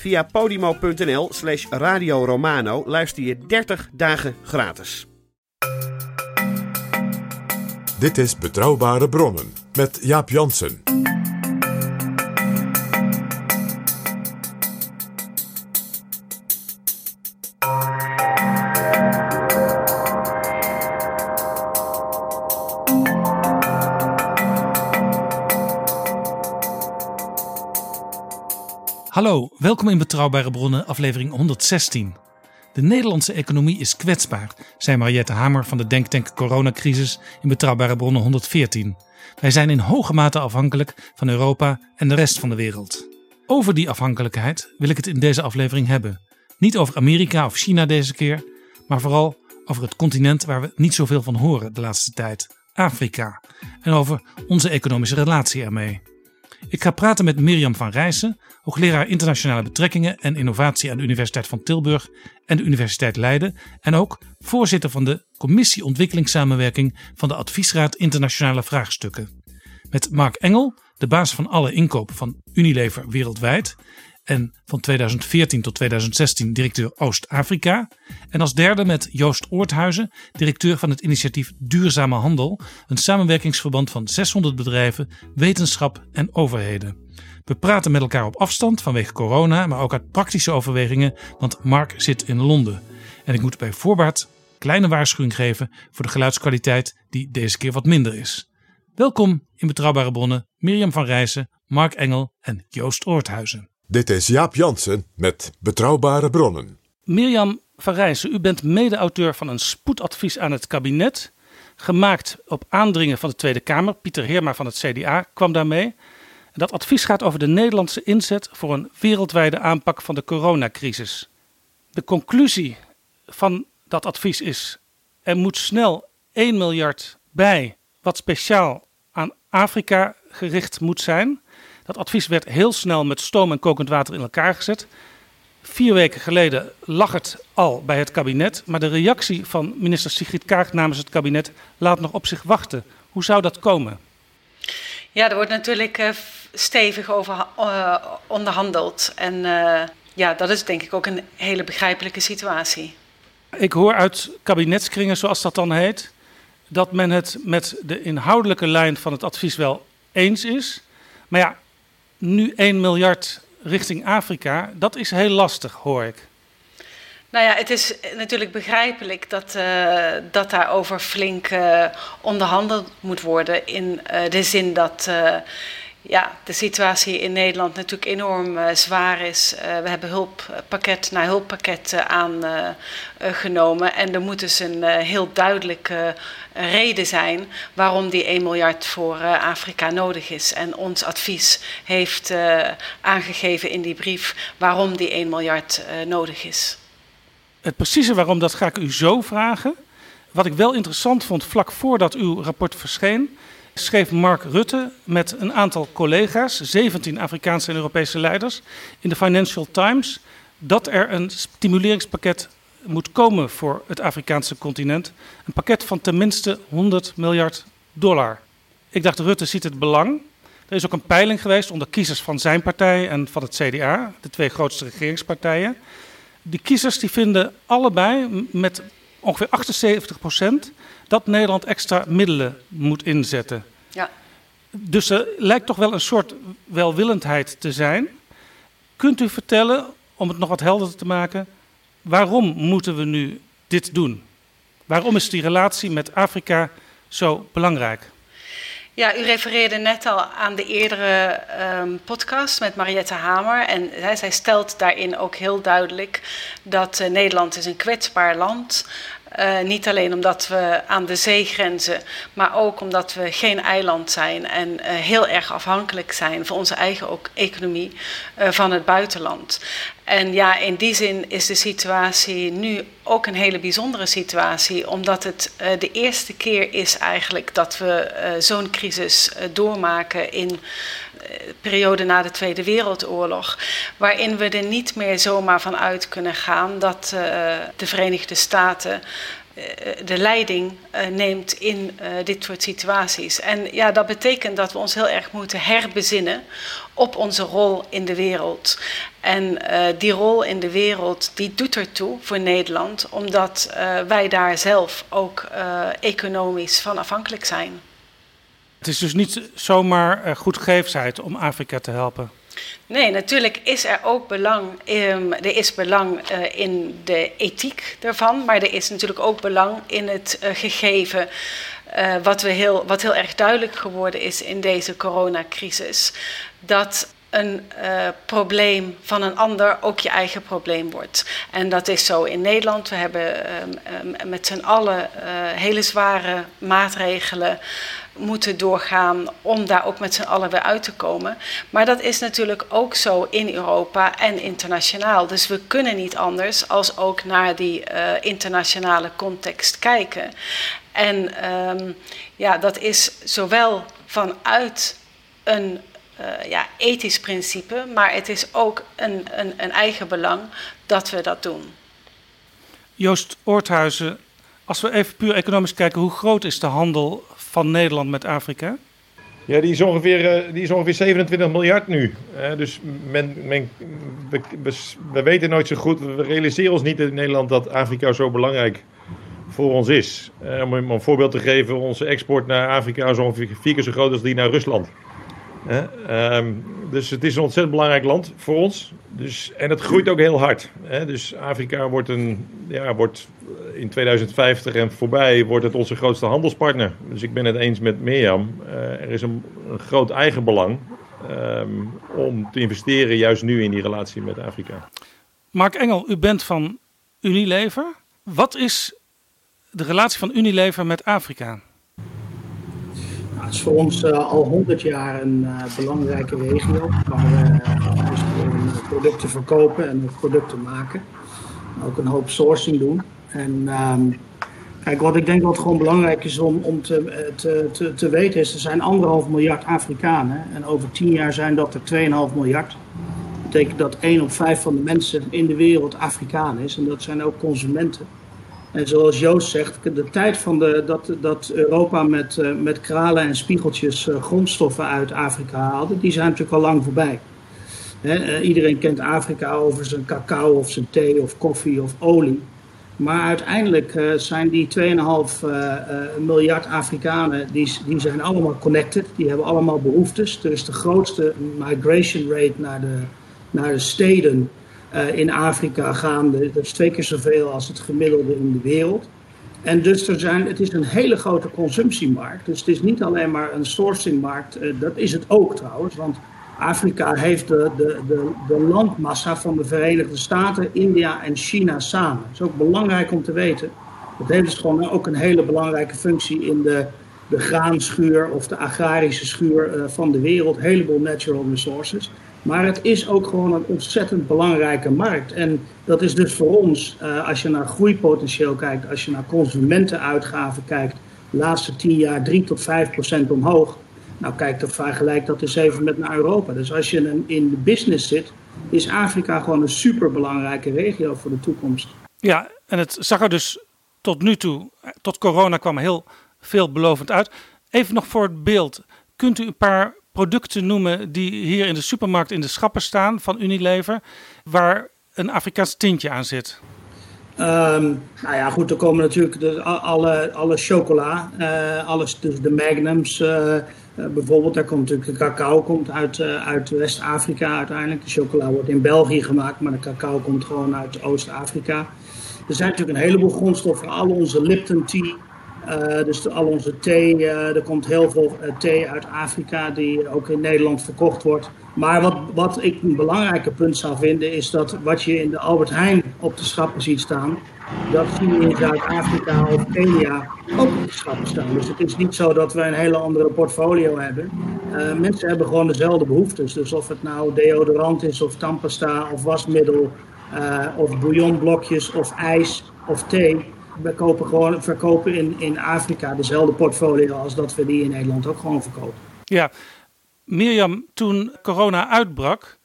Via podimo.nl slash Radio Romano luister je 30 dagen gratis. Dit is Betrouwbare Bronnen met Jaap Jansen. Hallo, welkom in Betrouwbare Bronnen, aflevering 116. De Nederlandse economie is kwetsbaar, zei Mariette Hamer van de Denktank Coronacrisis in Betrouwbare Bronnen 114. Wij zijn in hoge mate afhankelijk van Europa en de rest van de wereld. Over die afhankelijkheid wil ik het in deze aflevering hebben. Niet over Amerika of China deze keer, maar vooral over het continent waar we niet zoveel van horen de laatste tijd, Afrika. En over onze economische relatie ermee. Ik ga praten met Mirjam van Rijssen, hoogleraar internationale betrekkingen en innovatie aan de Universiteit van Tilburg en de Universiteit Leiden. En ook voorzitter van de Commissie Ontwikkelingssamenwerking van de Adviesraad Internationale Vraagstukken. Met Mark Engel, de baas van alle inkoop van Unilever wereldwijd. En van 2014 tot 2016 directeur Oost-Afrika. En als derde met Joost Oorthuizen, directeur van het initiatief Duurzame Handel. Een samenwerkingsverband van 600 bedrijven, wetenschap en overheden. We praten met elkaar op afstand vanwege corona, maar ook uit praktische overwegingen, want Mark zit in Londen. En ik moet bij voorbaat kleine waarschuwing geven voor de geluidskwaliteit die deze keer wat minder is. Welkom in Betrouwbare Bronnen, Mirjam van Rijssen, Mark Engel en Joost Oorthuizen. Dit is Jaap Jansen met Betrouwbare Bronnen. Mirjam van Rijssen, u bent mede-auteur van een spoedadvies aan het kabinet. Gemaakt op aandringen van de Tweede Kamer. Pieter Heerma van het CDA kwam daarmee. Dat advies gaat over de Nederlandse inzet voor een wereldwijde aanpak van de coronacrisis. De conclusie van dat advies is: er moet snel 1 miljard bij, wat speciaal aan Afrika gericht moet zijn. Dat advies werd heel snel met stoom en kokend water in elkaar gezet. Vier weken geleden lag het al bij het kabinet, maar de reactie van minister Sigrid Kaag namens het kabinet laat nog op zich wachten. Hoe zou dat komen? Ja, er wordt natuurlijk uh, stevig over uh, onderhandeld. En uh, ja, dat is denk ik ook een hele begrijpelijke situatie. Ik hoor uit kabinetskringen, zoals dat dan heet, dat men het met de inhoudelijke lijn van het advies wel eens is. Maar ja, nu 1 miljard richting Afrika, dat is heel lastig, hoor ik. Nou ja, het is natuurlijk begrijpelijk dat, uh, dat daarover flink uh, onderhandeld moet worden. In uh, de zin dat ja, de situatie in Nederland natuurlijk enorm zwaar is. we hebben hulppakket na hulppakket aangenomen. en er moet dus een heel duidelijke reden zijn waarom die 1 miljard voor Afrika nodig is. En ons advies heeft aangegeven in die brief waarom die 1 miljard nodig is. Het precieze waarom, dat ga ik u zo vragen. Wat ik wel interessant vond, vlak voordat uw rapport verscheen, schreef Mark Rutte met een aantal collega's, 17 Afrikaanse en Europese leiders, in de Financial Times, dat er een stimuleringspakket moet komen voor het Afrikaanse continent. Een pakket van tenminste 100 miljard dollar. Ik dacht, Rutte ziet het belang. Er is ook een peiling geweest onder kiezers van zijn partij en van het CDA, de twee grootste regeringspartijen. Die kiezers die vinden allebei met ongeveer 78 procent dat Nederland extra middelen moet inzetten. Ja. Dus er lijkt toch wel een soort welwillendheid te zijn. Kunt u vertellen, om het nog wat helderder te maken, waarom moeten we nu dit doen? Waarom is die relatie met Afrika zo belangrijk? Ja, u refereerde net al aan de eerdere um, podcast met Mariette Hamer. En hè, zij stelt daarin ook heel duidelijk dat uh, Nederland is een kwetsbaar land uh, niet alleen omdat we aan de zee grenzen, maar ook omdat we geen eiland zijn en uh, heel erg afhankelijk zijn voor onze eigen ook economie uh, van het buitenland. En ja, in die zin is de situatie nu ook een hele bijzondere situatie, omdat het de eerste keer is eigenlijk dat we zo'n crisis doormaken in periode na de Tweede Wereldoorlog, waarin we er niet meer zomaar van uit kunnen gaan dat uh, de Verenigde Staten uh, de leiding uh, neemt in dit soort situaties. En ja, dat betekent dat we ons heel erg moeten herbezinnen op onze rol in de wereld. En die rol in de wereld, die doet ertoe voor Nederland, omdat wij daar zelf ook economisch van afhankelijk zijn. Het is dus niet zomaar uh, goedgeefsheid om Afrika te helpen. Nee, natuurlijk is er ook belang. Um, er is belang uh, in de ethiek daarvan, maar er is natuurlijk ook belang in het uh, gegeven. Wat, we heel, wat heel erg duidelijk geworden is in deze coronacrisis. Dat een probleem van een ander ook je eigen probleem wordt. En dat is zo in Nederland. We hebben um, um, met z'n allen hele zware maatregelen moeten doorgaan om daar ook met z'n allen weer uit te komen. Maar dat is natuurlijk ook zo in Europa en internationaal. Dus we kunnen niet anders als ook naar die uh, internationale context kijken. En um, ja, dat is zowel vanuit een uh, ja, ethisch principe, maar het is ook een, een, een eigen belang dat we dat doen. Joost Oorthuizen, als we even puur economisch kijken, hoe groot is de handel van Nederland met Afrika? Ja, die is ongeveer, die is ongeveer 27 miljard nu. dus men, men, we, we, weten nooit zo goed, we realiseren ons niet in Nederland dat Afrika zo belangrijk voor ons is. om een voorbeeld te geven, onze export naar Afrika is ongeveer vier keer zo groot als die naar Rusland. Um, dus het is een ontzettend belangrijk land voor ons. Dus, en het groeit ook heel hard. Hè? Dus Afrika wordt, een, ja, wordt in 2050 en voorbij wordt het onze grootste handelspartner. Dus ik ben het eens met Mirjam. Uh, er is een, een groot eigenbelang um, om te investeren juist nu in die relatie met Afrika. Mark Engel, u bent van Unilever. Wat is de relatie van Unilever met Afrika? Het is voor ons uh, al 100 jaar een uh, belangrijke regio waar we dus producten verkopen en producten maken. Ook een hoop sourcing doen. En um, kijk, wat ik denk wat gewoon belangrijk is om, om te, te, te, te, weten is, er zijn anderhalf miljard Afrikanen en over 10 jaar zijn dat er 2,5 miljard. Dat betekent dat 1 op 5 van de mensen in de wereld Afrikaan is en dat zijn ook consumenten. En zoals Joost zegt, de tijd van de, dat, dat Europa met, uh, met kralen en spiegeltjes uh, grondstoffen uit Afrika haalde, die zijn natuurlijk al lang voorbij. He, uh, iedereen kent Afrika over zijn cacao of zijn thee of koffie of olie. Maar uiteindelijk zijn die 2,5 miljard Afrikanen, die, die zijn allemaal connected, die hebben allemaal behoeftes. Er is de grootste migration rate naar de, naar de steden uh, in Afrika gaande. Dat is twee keer zoveel als het gemiddelde in de wereld. En dus er zijn, het is een hele grote consumptiemarkt. Dus het is niet alleen maar een sourcingmarkt. Uh, dat is het ook trouwens. Want Afrika heeft de, de, de, landmassa van de Verenigde Staten, India en China samen. Dat is ook belangrijk om te weten. Dat heeft dus gewoon ook een hele belangrijke functie in de, de graanschuur of de agrarische schuur uh, van de wereld. Een heleboel natural resources. Maar het is ook gewoon een ontzettend belangrijke markt. En dat is dus voor ons, uh, als je naar groeipotentieel kijkt, als je naar consumentenuitgaven kijkt, de laatste tien jaar 3 tot 5 procent omhoog. Nou, kijk, dat vergelijk dat eens even met naar Europa. Dus als je in de business zit, is Afrika gewoon een superbelangrijke regio voor de toekomst. Ja, en het zag er dus tot nu toe, tot corona kwam heel veelbelovend uit. Even nog voor het beeld. Kunt u een paar producten noemen die hier in de supermarkt in de schappen staan van Unilever, waar een Afrikaans tintje aan zit? Um, nou ja, goed, er komen natuurlijk de, alle, alle chocola, uh, alles, dus de magnums uh, uh, bijvoorbeeld. Daar komt natuurlijk de cacao komt uit, uit West-Afrika uiteindelijk. De chocola wordt in België gemaakt, maar de cacao komt gewoon uit Oost-Afrika. Er zijn natuurlijk een heleboel grondstoffen, al onze Lipton tea, uh, dus al onze thee, uh, er komt heel veel thee uit Afrika die ook in Nederland verkocht wordt. Maar wat, wat ik een belangrijker punt zou vinden is dat wat je in de Albert Heijn op de schappen ziet staan, dat zie je in Zuid-Afrika of Kenia ook op de schappen staan. Dus het is niet zo dat we een hele andere portfolio hebben. Uh, mensen hebben gewoon dezelfde behoeftes. Dus of het nou deodorant is of tandpasta of wasmiddel of bouillonblokjes of ijs of thee. We kopen gewoon, verkopen in, in Afrika dezelfde portfolio als dat we die in Nederland ook gewoon verkopen. Ja, Mirjam, toen corona uitbrak,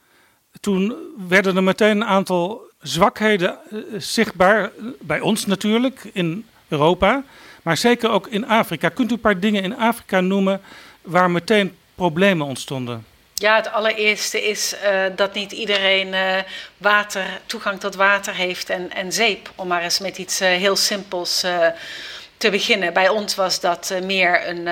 toen werden er meteen een aantal zwakheden eh, zichtbaar. Bij ons natuurlijk, in Europa, maar zeker ook in Afrika. Kunt u een paar dingen in Afrika noemen waar meteen problemen ontstonden? Ja, het allereerste is uh, dat niet iedereen uh, water, toegang tot water heeft en, en zeep. Om maar eens met iets uh, heel simpels te beginnen. Bij ons was dat meer een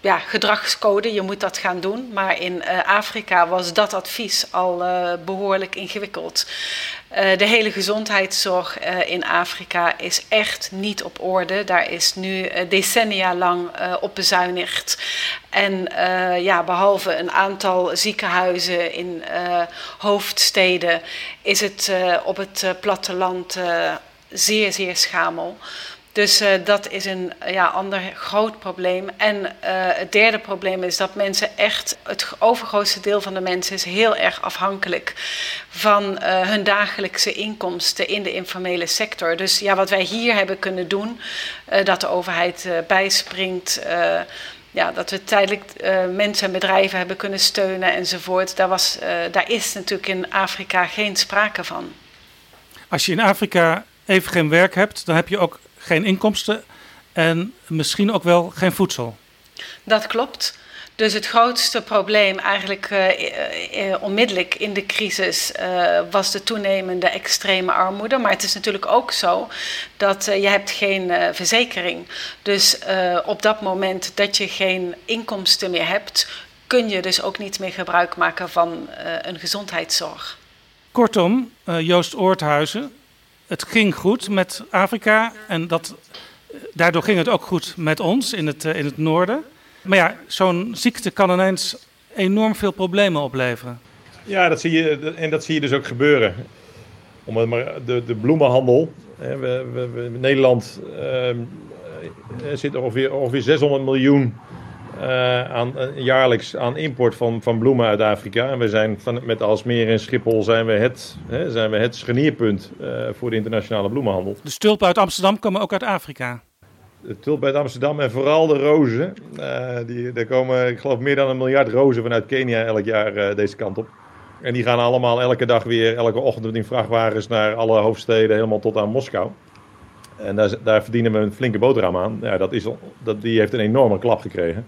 ja, gedragscode, je moet dat gaan doen. Maar in uh, Afrika was dat advies al behoorlijk ingewikkeld. de hele gezondheidszorg in Afrika is echt niet op orde. Daar is nu decennia lang op bezuinigd. En ja, behalve een aantal ziekenhuizen in hoofdsteden is het op het platteland zeer, zeer schamel. Dus uh, dat is een ja, ander groot probleem. En uh, het derde probleem is dat mensen echt, het overgrootste deel van de mensen is heel erg afhankelijk van uh, hun dagelijkse inkomsten in de informele sector. Dus ja, wat wij hier hebben kunnen doen, dat de overheid bijspringt. ja, dat we tijdelijk mensen en bedrijven hebben kunnen steunen enzovoort. Daar, was, daar is natuurlijk in Afrika geen sprake van. Als je in Afrika even geen werk hebt, dan heb je ook geen inkomsten en misschien ook wel geen voedsel. Dat klopt. Dus het grootste probleem eigenlijk uh, uh, onmiddellijk in de crisis uh, was de toenemende extreme armoede. Maar het is natuurlijk ook zo dat je hebt geen verzekering. Dus op dat moment dat je geen inkomsten meer hebt, kun je dus ook niet meer gebruik maken van een gezondheidszorg. Kortom, Joost Oorthuizen, het ging goed met Afrika en dat, daardoor ging het ook goed met ons in het, in het noorden. Maar ja, zo'n ziekte kan ineens enorm veel problemen opleveren. Ja, dat zie je, en dat zie je dus ook gebeuren. Om maar de, de bloemenhandel. Hè, we, we, Nederland uh, zit ongeveer, ongeveer 600 miljoen uh, aan, uh, jaarlijks aan import van, van bloemen uit Afrika. En we zijn van, met Alsmeer en Schiphol zijn we het, hè, zijn we het scharnierpunt uh, voor de internationale bloemenhandel. De stulpen uit Amsterdam komen ook uit Afrika? De tulpen uit Amsterdam en vooral de rozen. die, er komen, ik geloof, meer dan een miljard rozen vanuit Kenia elk jaar deze kant op. En die gaan allemaal elke dag weer, elke ochtend in vrachtwagens naar alle hoofdsteden, helemaal tot aan Moskou. En daar, daar verdienen we een flinke boterham aan. Ja, dat is, dat, die heeft een enorme klap gekregen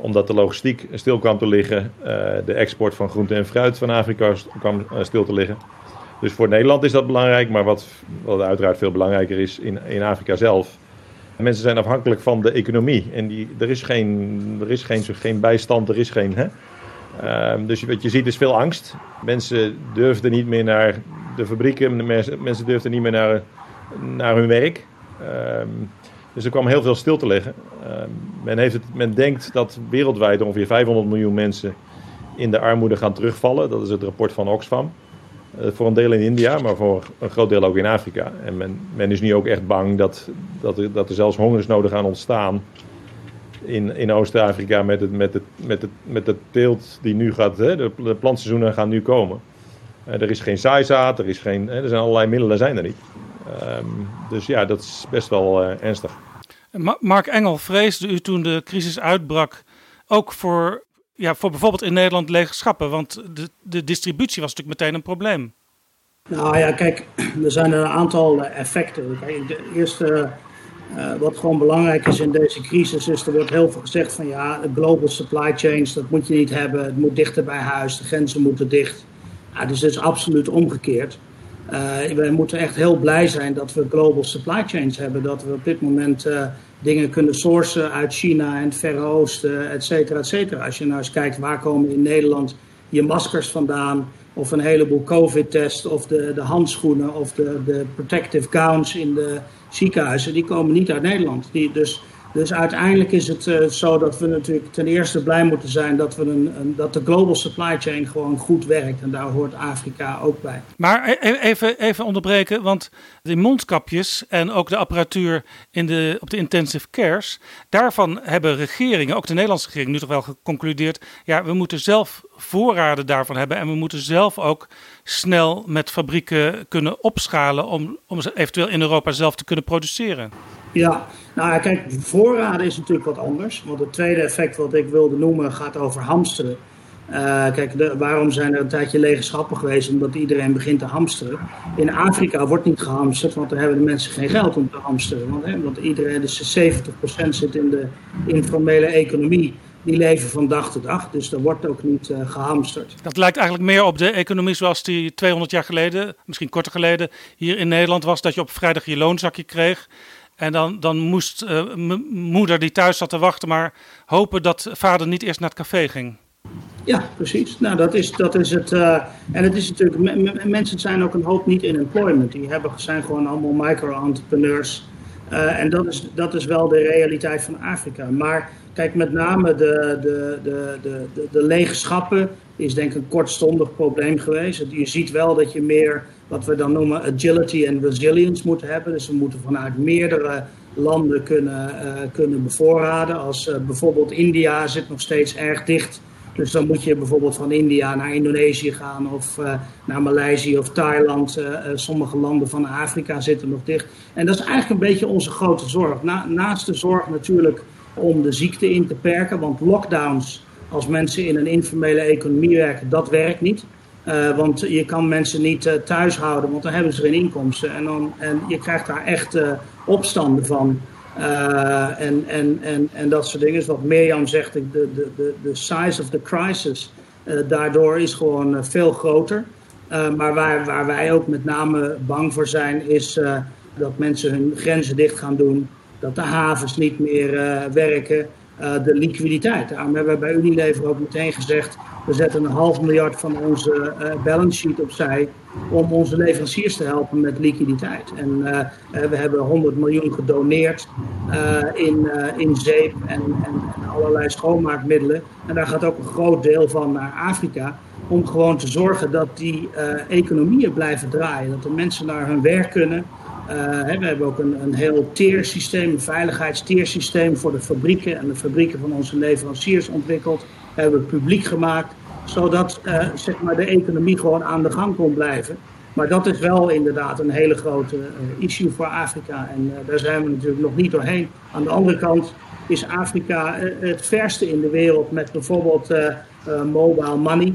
omdat de logistiek stil kwam te liggen. Uh, de export van groente en fruit van Afrika kwam uh, stil te liggen. Dus voor Nederland is dat belangrijk, maar wat, wat uiteraard veel belangrijker is in, in Afrika zelf. Mensen zijn afhankelijk van de economie. En die, er is, geen, er is geen, geen bijstand, er is geen. Hè? Uh, dus wat je ziet is veel angst. Mensen durfden niet meer naar de fabrieken, mensen durfden niet meer naar, naar hun werk. Ehm, dus er kwam heel veel stil te liggen. Uh, men, heeft het, men denkt dat wereldwijd ongeveer 500 miljoen mensen in de armoede gaan terugvallen. Dat is het rapport van Oxfam. Uh, voor een deel in India, maar voor een groot deel ook in Afrika. En men, men is nu ook echt bang dat, dat, er, dat er zelfs hongersnoden gaan ontstaan in, in Oost-Afrika met, het, met, het, met, het, met de teelt die nu gaat, hè, de, plantseizoenen gaan nu komen. Uh, er is geen zaaizaad, er, is geen, hè, er zijn allerlei middelen zijn er niet. Um, dus ja, dat is best wel uh, ernstig. Mark Engel, vreesde u toen de crisis uitbrak ook voor, ja, voor bijvoorbeeld in Nederland lege schappen? Want de, de distributie was natuurlijk meteen een probleem. Nou ja, kijk, er zijn een aantal eh, effecten. Kijk, de eerste, uh, wat gewoon belangrijk is in deze crisis, is er wordt heel veel gezegd van ja, global supply chains, dat moet je niet hebben. Het moet dichter bij huis, de grenzen moeten dicht. Ja, dus het is absoluut omgekeerd. Uh, wij moeten echt heel blij zijn dat we global supply chains hebben. Dat we op dit moment uh, dingen kunnen sourcen uit China en het Verre Oosten, et cetera, et cetera. Als je nou eens kijkt waar komen in Nederland je maskers vandaan, of een heleboel COVID-tests, of de, de handschoenen, of de, de protective gowns in de ziekenhuizen, die komen niet uit Nederland. Die, dus dus uiteindelijk is het uh, zo dat we natuurlijk ten eerste blij moeten zijn dat, we een, een, dat de global supply chain gewoon goed werkt. En daar hoort Afrika ook bij. Maar e-, e-, even, even onderbreken, want de mondkapjes en ook de apparatuur in de, op de intensive cares, daarvan hebben regeringen, ook de Nederlandse regering, nu toch wel geconcludeerd. Ja, we moeten zelf voorraden daarvan hebben en we moeten zelf ook snel met fabrieken kunnen opschalen om, om ze eventueel in Europa zelf te kunnen produceren. Ja, nou kijk, voorraden is natuurlijk wat anders. Want het tweede effect wat ik wilde noemen gaat over hamsteren. Uh, kijk, waarom zijn er een tijdje lege schappen geweest? Omdat iedereen begint te hamsteren. In Afrika wordt niet gehamsterd, want daar hebben de mensen geen geld om te hamsteren. Want, hè, want iedereen, dus 70% zit in de informele economie. Die leven van dag tot dag, dus er wordt ook niet uh, gehamsterd. Dat lijkt eigenlijk meer op de economie zoals die 200 jaar geleden, misschien korter geleden, hier in Nederland was. Dat je op vrijdag je loonzakje kreeg. En dan, dan moest uh, moeder die thuis zat te wachten, maar hopen dat vader niet eerst naar het café ging. Ja, precies. Nou, dat is, dat is het. Uh, en het is natuurlijk, mensen zijn ook een hoop niet in employment. Die hebben, zijn gewoon allemaal micro-entrepreneurs. Uh, en dat is, dat is wel de realiteit van Afrika. Maar kijk, met name de, de, de, de, de, lege is denk ik een kortstondig probleem geweest. Je ziet wel dat je meer wat we dan noemen agility en resilience moeten hebben. Dus we moeten vanuit meerdere landen kunnen, uh, kunnen bevoorraden. Als uh, bijvoorbeeld India zit nog steeds erg dicht. Dus dan moet je bijvoorbeeld van India naar Indonesië gaan of uh, naar Maleisië of Thailand. sommige landen van Afrika zitten nog dicht. En dat is eigenlijk een beetje onze grote zorg. Na, naast de zorg natuurlijk om de ziekte in te perken. Want lockdowns, als mensen in een informele economie werken, dat werkt niet. Uh, want je kan mensen niet uh, thuis houden, want dan hebben ze geen inkomsten. En, dan, en je krijgt daar echt uh, opstanden van. en, en, en, en dat soort dingen. Dus wat Mirjam zegt, de, de, de, de size of the crisis daardoor is gewoon veel groter. maar waar, waar wij ook met name bang voor zijn, is dat mensen hun grenzen dicht gaan doen. Dat de havens niet meer werken. de liquiditeit. Daarom hebben we bij Unilever ook meteen gezegd we zetten een half miljard van onze uh, balance sheet opzij om onze leveranciers te helpen met liquiditeit. En we hebben 100 miljoen gedoneerd in, in zeep en, en, en, allerlei schoonmaakmiddelen. En daar gaat ook een groot deel van naar Afrika. Om gewoon te zorgen dat die economieën blijven draaien. Dat de mensen naar hun werk kunnen. We hebben ook een, een heel teersysteem, een veiligheidsteersysteem voor de fabrieken en de fabrieken van onze leveranciers ontwikkeld hebben we publiek gemaakt, zodat uh, zeg maar de economie gewoon aan de gang kon blijven. Maar dat is wel inderdaad een hele grote uh, issue voor Afrika en daar zijn we natuurlijk nog niet doorheen. Aan de andere kant is Afrika het verste in de wereld met bijvoorbeeld mobile money.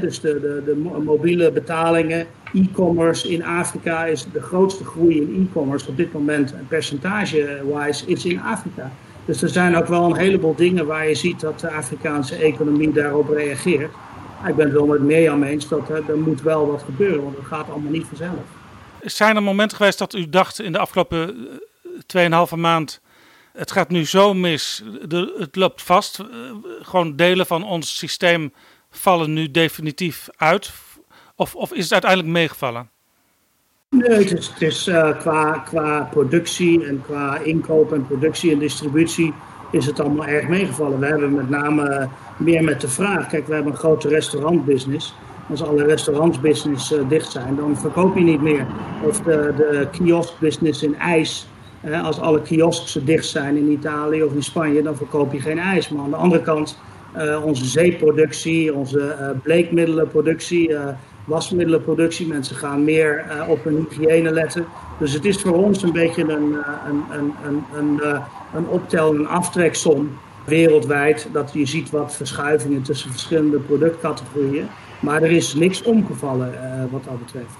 Dus de, de, de mobiele betalingen, e-commerce in Afrika is de grootste groei in e-commerce op dit moment, percentage-wise, is in Afrika. Dus er zijn ook wel een heleboel dingen waar je ziet dat de Afrikaanse economie daarop reageert. Ik ben het wel met Mirjam eens dat er moet wel wat gebeuren, want het gaat allemaal niet vanzelf. Zijn er momenten geweest dat u dacht in de afgelopen 2,5 maand, het gaat nu zo mis, de, het loopt vast, gewoon delen van ons systeem vallen nu definitief uit? Of, of is het uiteindelijk meegevallen? Nee, het is, uh, qua, qua productie en qua inkoop en productie en distributie is het allemaal erg meegevallen. We hebben met name meer met de vraag. Kijk, we hebben een grote restaurantbusiness. Als alle restaurantsbusiness uh, dicht zijn, dan verkoop je niet meer. Of de, de kioskbusiness in ijs. Als alle kiosks dicht zijn in Italië of in Spanje, dan verkoop je geen ijs. Maar aan de andere kant, onze zeeproductie, onze bleekmiddelenproductie, wasmiddelenproductie. Mensen gaan meer uh, op hun hygiëne letten. Dus het is voor ons een beetje een, uh, een, een, een, een, uh, een optel- en aftreksom wereldwijd. Dat je ziet wat verschuivingen tussen verschillende productcategorieën. Maar er is niks omgevallen wat dat betreft.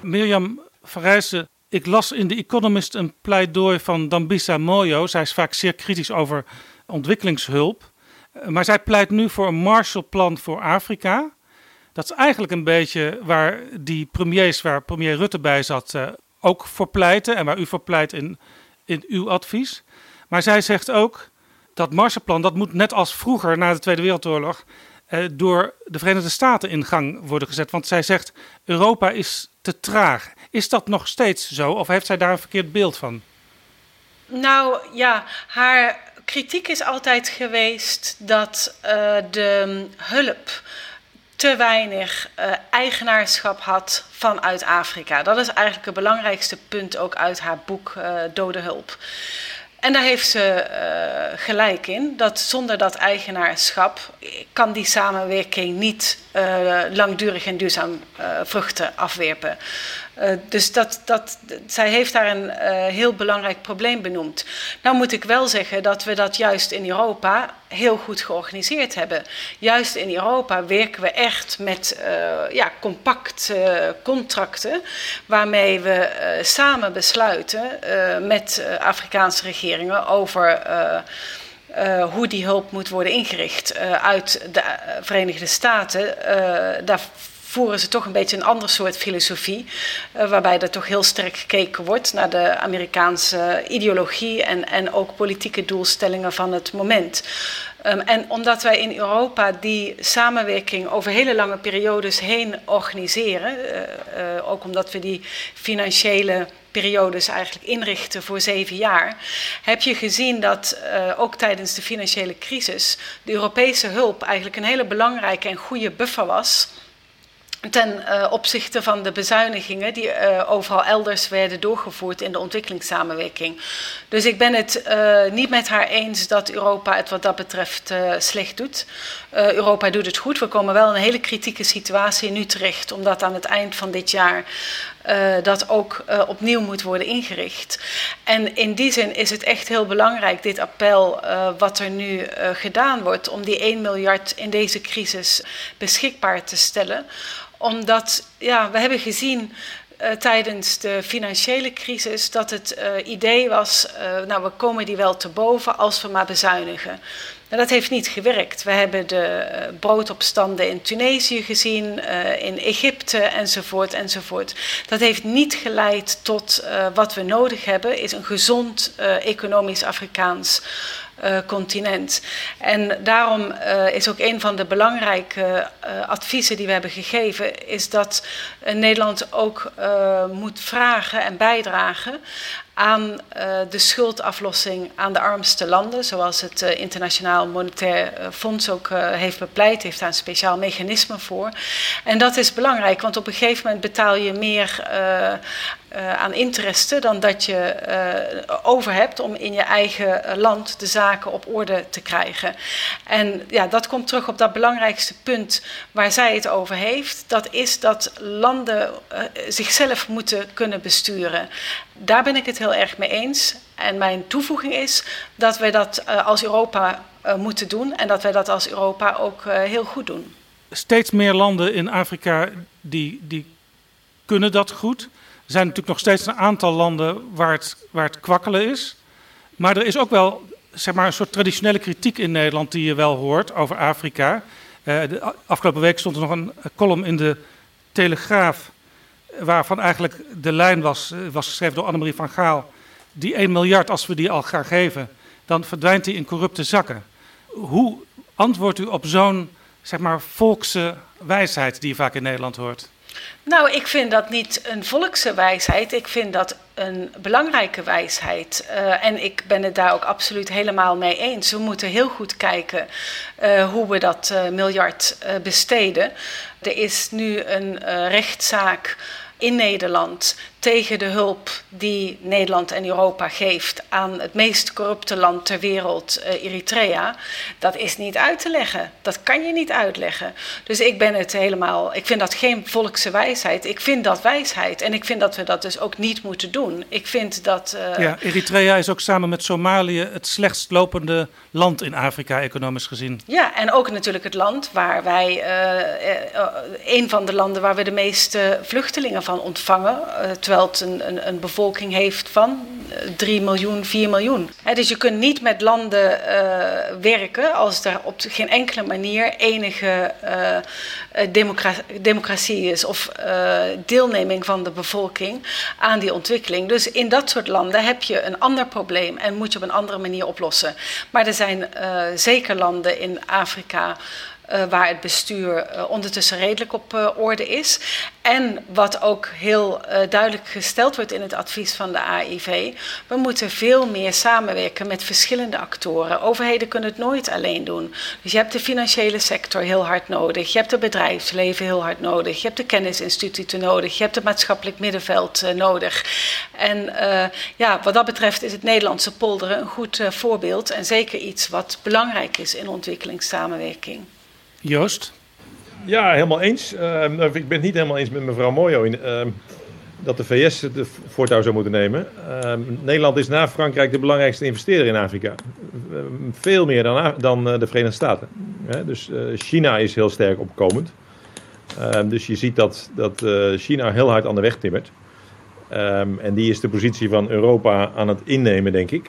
Mirjam Verrijzen, ik las in The Economist een pleidooi van Dambisa Moyo. Zij is vaak zeer kritisch over ontwikkelingshulp. Maar zij pleit nu voor een Marshallplan voor Afrika. Dat is eigenlijk een beetje waar die premiers, waar premier Rutte bij zat, uh, ook voor pleiten. En waar u voor pleit in, in uw advies. Maar zij zegt ook dat Marshallplan, dat moet net als vroeger na de Tweede Wereldoorlog uh, door de Verenigde Staten in gang worden gezet. Want zij zegt: Europa is te traag. Is dat nog steeds zo of heeft zij daar een verkeerd beeld van? Nou ja, haar kritiek is altijd geweest dat uh, de hulp te weinig uh, eigenaarschap had vanuit Afrika. Dat is eigenlijk het belangrijkste punt ook uit haar boek uh, Dode Hulp. En daar heeft ze uh, gelijk in, dat zonder dat eigenaarschap kan die samenwerking niet langdurig en duurzaam vruchten afwerpen. Uh, dus dat, dat, zij heeft daar een uh, heel belangrijk probleem benoemd. Nou moet ik wel zeggen dat we dat juist in Europa heel goed georganiseerd hebben. Juist in Europa werken we echt met uh, ja, compact contracten waarmee we samen besluiten met Afrikaanse regeringen over. Hoe die hulp moet worden ingericht. Uit de Verenigde Staten, daar voeren ze toch een beetje een ander soort filosofie, uh, waarbij er toch heel sterk gekeken wordt naar de Amerikaanse ideologie en, en ook politieke doelstellingen van het moment. Um, en omdat wij in Europa die samenwerking over hele lange periodes heen organiseren, uh, uh, ook omdat we die financiële periodes eigenlijk inrichten voor zeven jaar, heb je gezien dat ook tijdens de financiële crisis de Europese hulp eigenlijk een hele belangrijke en goede buffer was ten uh, opzichte van de bezuinigingen die uh, overal elders werden doorgevoerd in de ontwikkelingssamenwerking. Dus ik ben het uh, niet met haar eens dat Europa het wat dat betreft slecht doet. Europa doet het goed. We komen wel in een hele kritieke situatie nu terecht, omdat aan het eind van dit jaar dat ook opnieuw moet worden ingericht. En in die zin is het echt heel belangrijk, dit appel wat er nu gedaan wordt, om die 1 miljard in deze crisis beschikbaar te stellen omdat ja, we hebben gezien uh, tijdens de financiële crisis dat het uh, idee was, uh, nou we komen die wel te boven als we maar bezuinigen. En dat heeft niet gewerkt. We hebben de broodopstanden in Tunesië gezien, in Egypte enzovoort enzovoort. Dat heeft niet geleid tot wat we nodig hebben, is een gezond economisch Afrikaans uh, continent. En daarom uh, is ook een van de belangrijke uh, adviezen die we hebben gegeven, is dat Nederland ook moet vragen en bijdragen aan de schuldaflossing aan de armste landen, zoals het Internationaal Monetair Fonds ook heeft bepleit, heeft daar een speciaal mechanisme voor. En dat is belangrijk, want op een gegeven moment betaal je meer aan interesse dan dat je over hebt om in je eigen land de zaken op orde te krijgen. En ja, dat komt terug op dat belangrijkste punt waar zij het over heeft. Dat is dat landen zichzelf moeten kunnen besturen. Daar ben ik het heel erg mee eens. En mijn toevoeging is dat wij dat uh, als Europa uh, moeten doen en dat wij dat als Europa ook uh, heel goed doen. Steeds meer landen in Afrika die, die kunnen dat goed. Er zijn natuurlijk nog steeds een aantal landen waar het, waar het kwakkelen is. Maar er is ook wel zeg maar, een soort traditionele kritiek in Nederland die je wel hoort over Afrika. de afgelopen week stond er nog een column in de Telegraaf waarvan eigenlijk de lijn was, eh, was geschreven door Annemarie van Gaal. Die 1 miljard, als we die al gaan geven, dan verdwijnt die in corrupte zakken. Hoe antwoordt u op zo'n zeg maar, volkse wijsheid die je vaak in Nederland hoort? Nou, ik vind dat niet een volkse wijsheid. Ik vind dat een belangrijke wijsheid. Uh, en ik ben het daar ook absoluut helemaal mee eens. We moeten heel goed kijken uh, hoe we dat uh, miljard besteden. Er is nu een rechtszaak in Nederland tegen de hulp die Nederland en Europa geeft aan het meest corrupte land ter wereld, uh, Eritrea, dat is niet uit te leggen. Dat kan je niet uitleggen. Dus ik ben het helemaal, ik vind dat geen volkse wijsheid. Ik vind dat wijsheid en ik vind dat we dat dus ook niet moeten doen. Ik vind dat. Uh... Ja, Eritrea is ook samen met Somalië het slechtst lopende land in Afrika, economisch gezien. Ja, en ook natuurlijk het land waar wij, uh, een van de landen waar we de meeste vluchtelingen van ontvangen. terwijl terwijl het een, een, een bevolking heeft van 3 eh, miljoen, 4 miljoen. dus je kunt niet met landen uh, werken als er op geen enkele manier enige democra democratie is of deelneming van de bevolking aan die ontwikkeling. Dus in dat soort landen heb je een ander probleem en moet je op een andere manier oplossen. Maar er zijn zeker landen in Afrika uh, waar het bestuur uh, ondertussen redelijk op uh, orde is. En wat ook heel duidelijk gesteld wordt in het advies van de AIV, we moeten veel meer samenwerken met verschillende actoren. Overheden kunnen het nooit alleen doen. Dus je hebt de financiële sector heel hard nodig, je hebt het bedrijfsleven heel hard nodig, je hebt de kennisinstituten nodig, je hebt het maatschappelijk middenveld nodig. En ja, wat dat betreft is het Nederlandse polderen een goed voorbeeld en zeker iets wat belangrijk is in ontwikkelingssamenwerking. Joost? Ja, helemaal eens. Uh, ik ben het niet helemaal eens met mevrouw Mojo in, uh, dat de VS de voortouw zou moeten nemen. Uh, Nederland is na Frankrijk de belangrijkste investeerder in Afrika. veel meer dan, dan de Verenigde Staten. dus China is heel sterk opkomend. dus je ziet dat, dat China heel hard aan de weg timmert. en die is de positie van Europa aan het innemen, denk ik,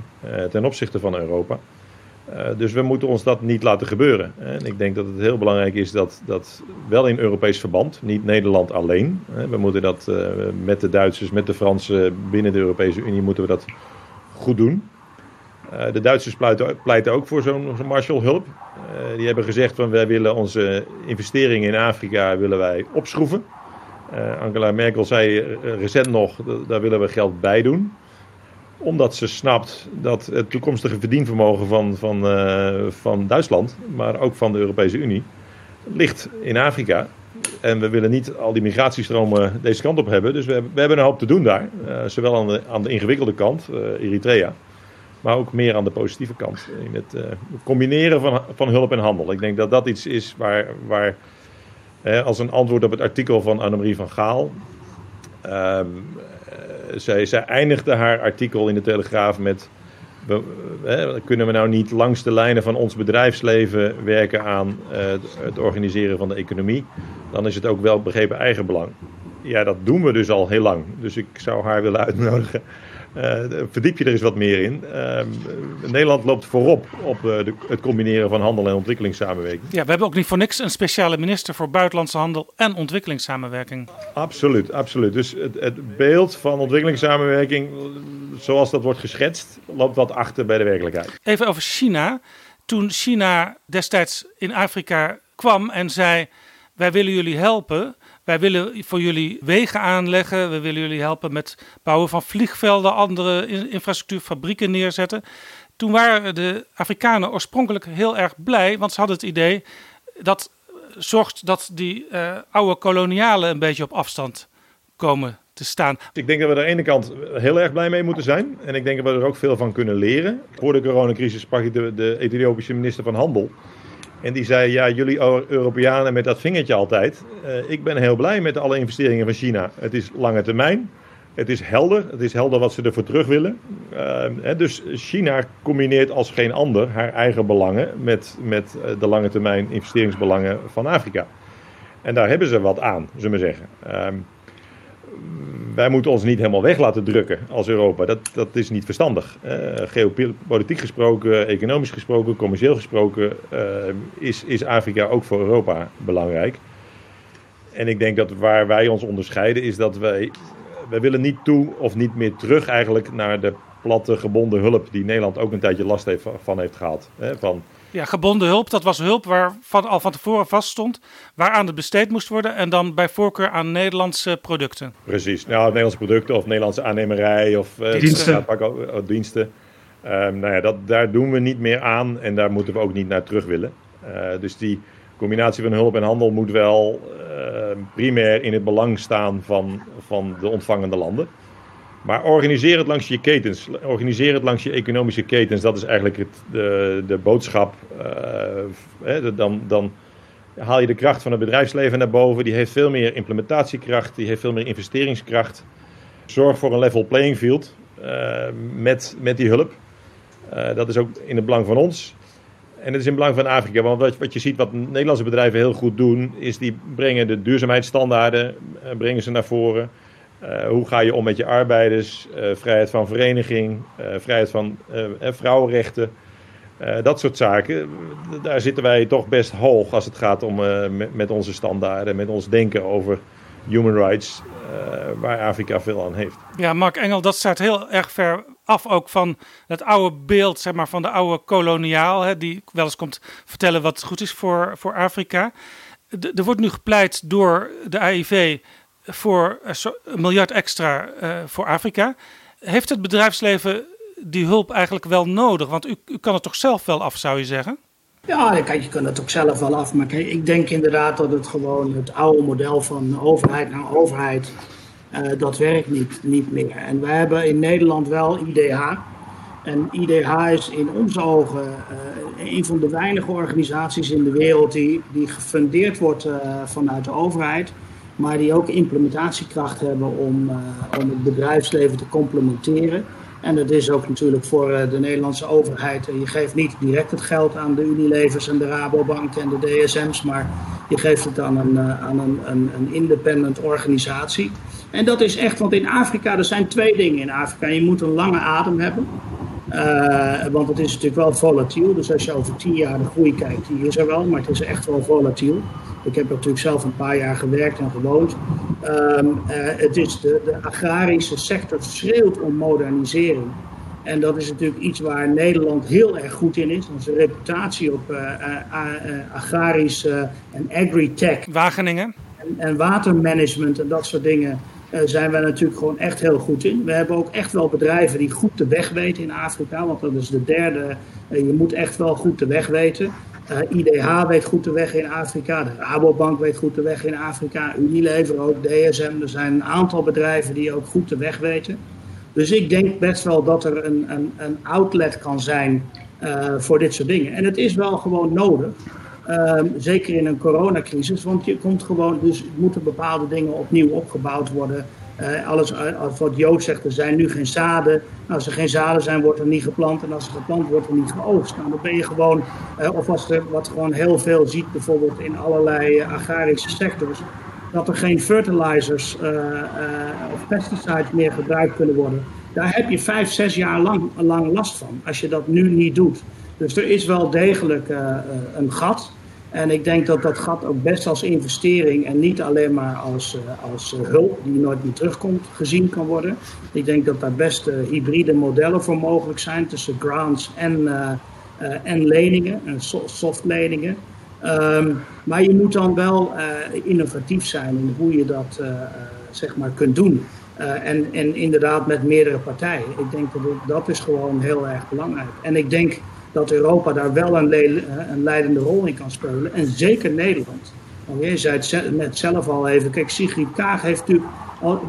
ten opzichte van Europa. Uh, dus we moeten ons dat niet laten gebeuren. En ik denk dat het heel belangrijk is dat dat wel in Europees verband, niet Nederland alleen. We moeten dat uh, met de Duitsers, met de Fransen binnen de Europese Unie moeten we dat goed doen. De Duitsers pleiten, pleiten ook voor zo'n zo Marshallhulp. die hebben gezegd van wij willen onze investeringen in Afrika willen wij opschroeven. Angela Merkel zei recent nog, daar willen we geld bij doen omdat ze snapt dat het toekomstige verdienvermogen van, van, uh, van Duitsland, maar ook van de Europese Unie, ligt in Afrika. En we willen niet al die migratiestromen deze kant op hebben. Dus we, we hebben een hoop te doen daar. Uh, zowel aan de, aan de ingewikkelde kant, uh, Eritrea, maar ook meer aan de positieve kant. In het combineren van, van hulp en handel. Ik denk dat dat iets is waar, waar als een antwoord op het artikel van Annemarie van Gaal. Ehm, zij, zij eindigde haar artikel in de Telegraaf met. Kunnen we nou niet langs de lijnen van ons bedrijfsleven werken aan uh, het organiseren van de economie? Dan is het ook wel begrepen eigenbelang. Ja, dat doen we dus al heel lang. Dus ik zou haar willen uitnodigen verdiep je er eens wat meer in. Uh, Nederland loopt voorop op uh, de, het combineren van handel en ontwikkelingssamenwerking. Ja, we hebben ook niet voor niks een speciale minister voor buitenlandse handel en ontwikkelingssamenwerking. Absoluut, absoluut. Dus het, het beeld van ontwikkelingssamenwerking, zoals dat wordt geschetst, loopt wat achter bij de werkelijkheid. Even over China. Toen China destijds in Afrika kwam en zei: Wij willen jullie helpen wij willen voor jullie wegen aanleggen. We willen jullie helpen met bouwen van vliegvelden, andere infrastructuur, fabrieken neerzetten. Toen waren de Afrikanen oorspronkelijk heel erg blij, want ze hadden het idee dat zorgt dat die uh, oude kolonialen een beetje op afstand komen te staan. Ik denk dat we aan de ene kant heel erg blij mee moeten zijn. En ik denk dat we er ook veel van kunnen leren. Voor de coronacrisis sprak ik de, de Ethiopische minister van Handel. En die zei, ja, jullie Europeanen met dat vingertje altijd. Uh, ik ben heel blij met alle investeringen van China. Het is lange termijn. Het is helder. Het is helder wat ze ervoor terug willen. Hè, dus China combineert als geen ander haar eigen belangen met, met uh, de lange termijn investeringsbelangen van Afrika. En daar hebben ze wat aan, zullen we zeggen. Ehm, wij moeten ons niet helemaal weg laten drukken als Europa. Dat, dat is niet verstandig. Uh, geopolitiek gesproken, economisch gesproken, commercieel gesproken uh, is, is Afrika ook voor Europa belangrijk. En ik denk dat waar wij ons onderscheiden is dat wij, wij willen niet toe of niet meer terug eigenlijk naar de platte gebonden hulp die Nederland ook een tijdje last heeft, van heeft gehad. Hè, van ja, gebonden hulp, dat was hulp waar van, al van tevoren vaststond waaraan het besteed moest worden en dan bij voorkeur aan Nederlandse producten. Precies, nou, Nederlandse producten of Nederlandse aannemerij of uh, diensten. Uh, diensten. Um, nou ja, dat, daar doen we niet meer aan en daar moeten we ook niet naar terug willen. Uh, dus die combinatie van hulp en handel moet wel ehm, primair in het belang staan van, van de ontvangende landen. Maar organiseer het langs je ketens. Organiseer het langs je economische ketens. Dat is eigenlijk het, de, de boodschap. Uh, dan, dan haal je de kracht van het bedrijfsleven naar boven. Die heeft veel meer implementatiekracht. Die heeft veel meer investeringskracht. Zorg voor een level playing field uh, met, met die hulp. Uh, dat is ook in het belang van ons. En het is in het belang van Afrika. Want wat, wat je ziet, wat Nederlandse bedrijven heel goed doen, is die brengen de duurzaamheidsstandaarden brengen ze naar voren. Uh, hoe ga je om met je arbeiders, uh, vrijheid van vereniging, uh, vrijheid van vrouwenrechten, dat soort zaken. Daar zitten wij toch best hoog als het gaat om met, met, onze standaarden, met ons denken over human rights, waar Afrika veel aan heeft. Ja, Mark Engel, dat staat heel erg ver af ook van het oude beeld zeg maar, van de oude koloniaal, hè, die wel eens komt vertellen wat goed is voor, voor Afrika. er wordt nu gepleit door de AIV voor een miljard extra uh, voor Afrika. Heeft het bedrijfsleven die hulp eigenlijk wel nodig? Want u, u kan het toch zelf wel af, zou je zeggen? Ja, kijk, je kan het ook zelf wel af. Maar ik denk inderdaad dat het gewoon het oude model van overheid naar overheid, uh, dat werkt niet, niet meer. En wij hebben in Nederland wel IDH. En IDH is in onze ogen een van de weinige organisaties in de wereld die, die gefundeerd wordt vanuit de overheid. Maar die ook implementatiekracht hebben om, om het bedrijfsleven te complementeren. En dat is ook natuurlijk voor eh, de Nederlandse overheid. Je geeft niet direct het geld aan de Unilevers en de Rabobank en de DSM's, maar je geeft het aan een, eh, aan een, een independent organisatie. En dat is echt, want in Afrika, er zijn twee dingen in Afrika. Je moet een lange adem hebben. Uh, want het is natuurlijk wel volatiel. Dus als je over tien jaar de groei kijkt, die is er wel, maar het is echt wel volatiel. Ik heb natuurlijk zelf een paar jaar gewerkt en gewoond. Um, uh, het is de, de, agrarische sector schreeuwt om modernisering. En dat is natuurlijk iets waar Nederland heel erg goed in is. Onze reputatie op uh, agrarisch en agri-tech. Wageningen. En, en watermanagement en dat soort dingen zijn wij natuurlijk gewoon echt heel goed in. We hebben ook echt wel bedrijven die goed de weg weten in Afrika. Want dat is de derde. Uh, je moet echt wel goed de weg weten. Uh, eh, IDH weet goed de weg in Afrika. De Rabobank weet goed de weg in Afrika. Unilever ook, DSM. Er zijn een aantal bedrijven die ook goed de weg weten. Dus ik denk best wel dat er een, een, een outlet kan zijn voor dit soort dingen. En het is wel gewoon nodig. Um, zeker in een coronacrisis, want je komt gewoon, dus moeten bepaalde dingen opnieuw opgebouwd worden. Uh, alles als wat Jood zegt, er zijn nu geen zaden. Als er geen zaden zijn, wordt er niet geplant. En als er geplant wordt, er niet geoogst. Nou, dan ben je gewoon, uh, of als er wat gewoon heel veel ziet, bijvoorbeeld in allerlei agrarische sectors, dat er geen fertilizers of pesticides meer gebruikt kunnen worden. Daar heb je vijf, zes jaar lang, lang last van, als je dat nu niet doet. Dus er is wel degelijk een gat. En ik denk dat dat gat ook best als investering en niet alleen maar als, uh, als uh, hulp die nooit meer terugkomt gezien kan worden. Ik denk dat daar best uh, hybride modellen voor mogelijk zijn tussen grants en, en leningen, en soft leningen. Um, maar je moet dan wel innovatief zijn in hoe je dat zeg maar kunt doen. en, en inderdaad met meerdere partijen. Ik denk dat dat is gewoon heel erg belangrijk. En ik denk dat Europa daar wel een, een leidende rol in kan spelen. En zeker Nederland. Want je zei het net zelf al even. Kijk, Sigrid Kaag heeft natuurlijk.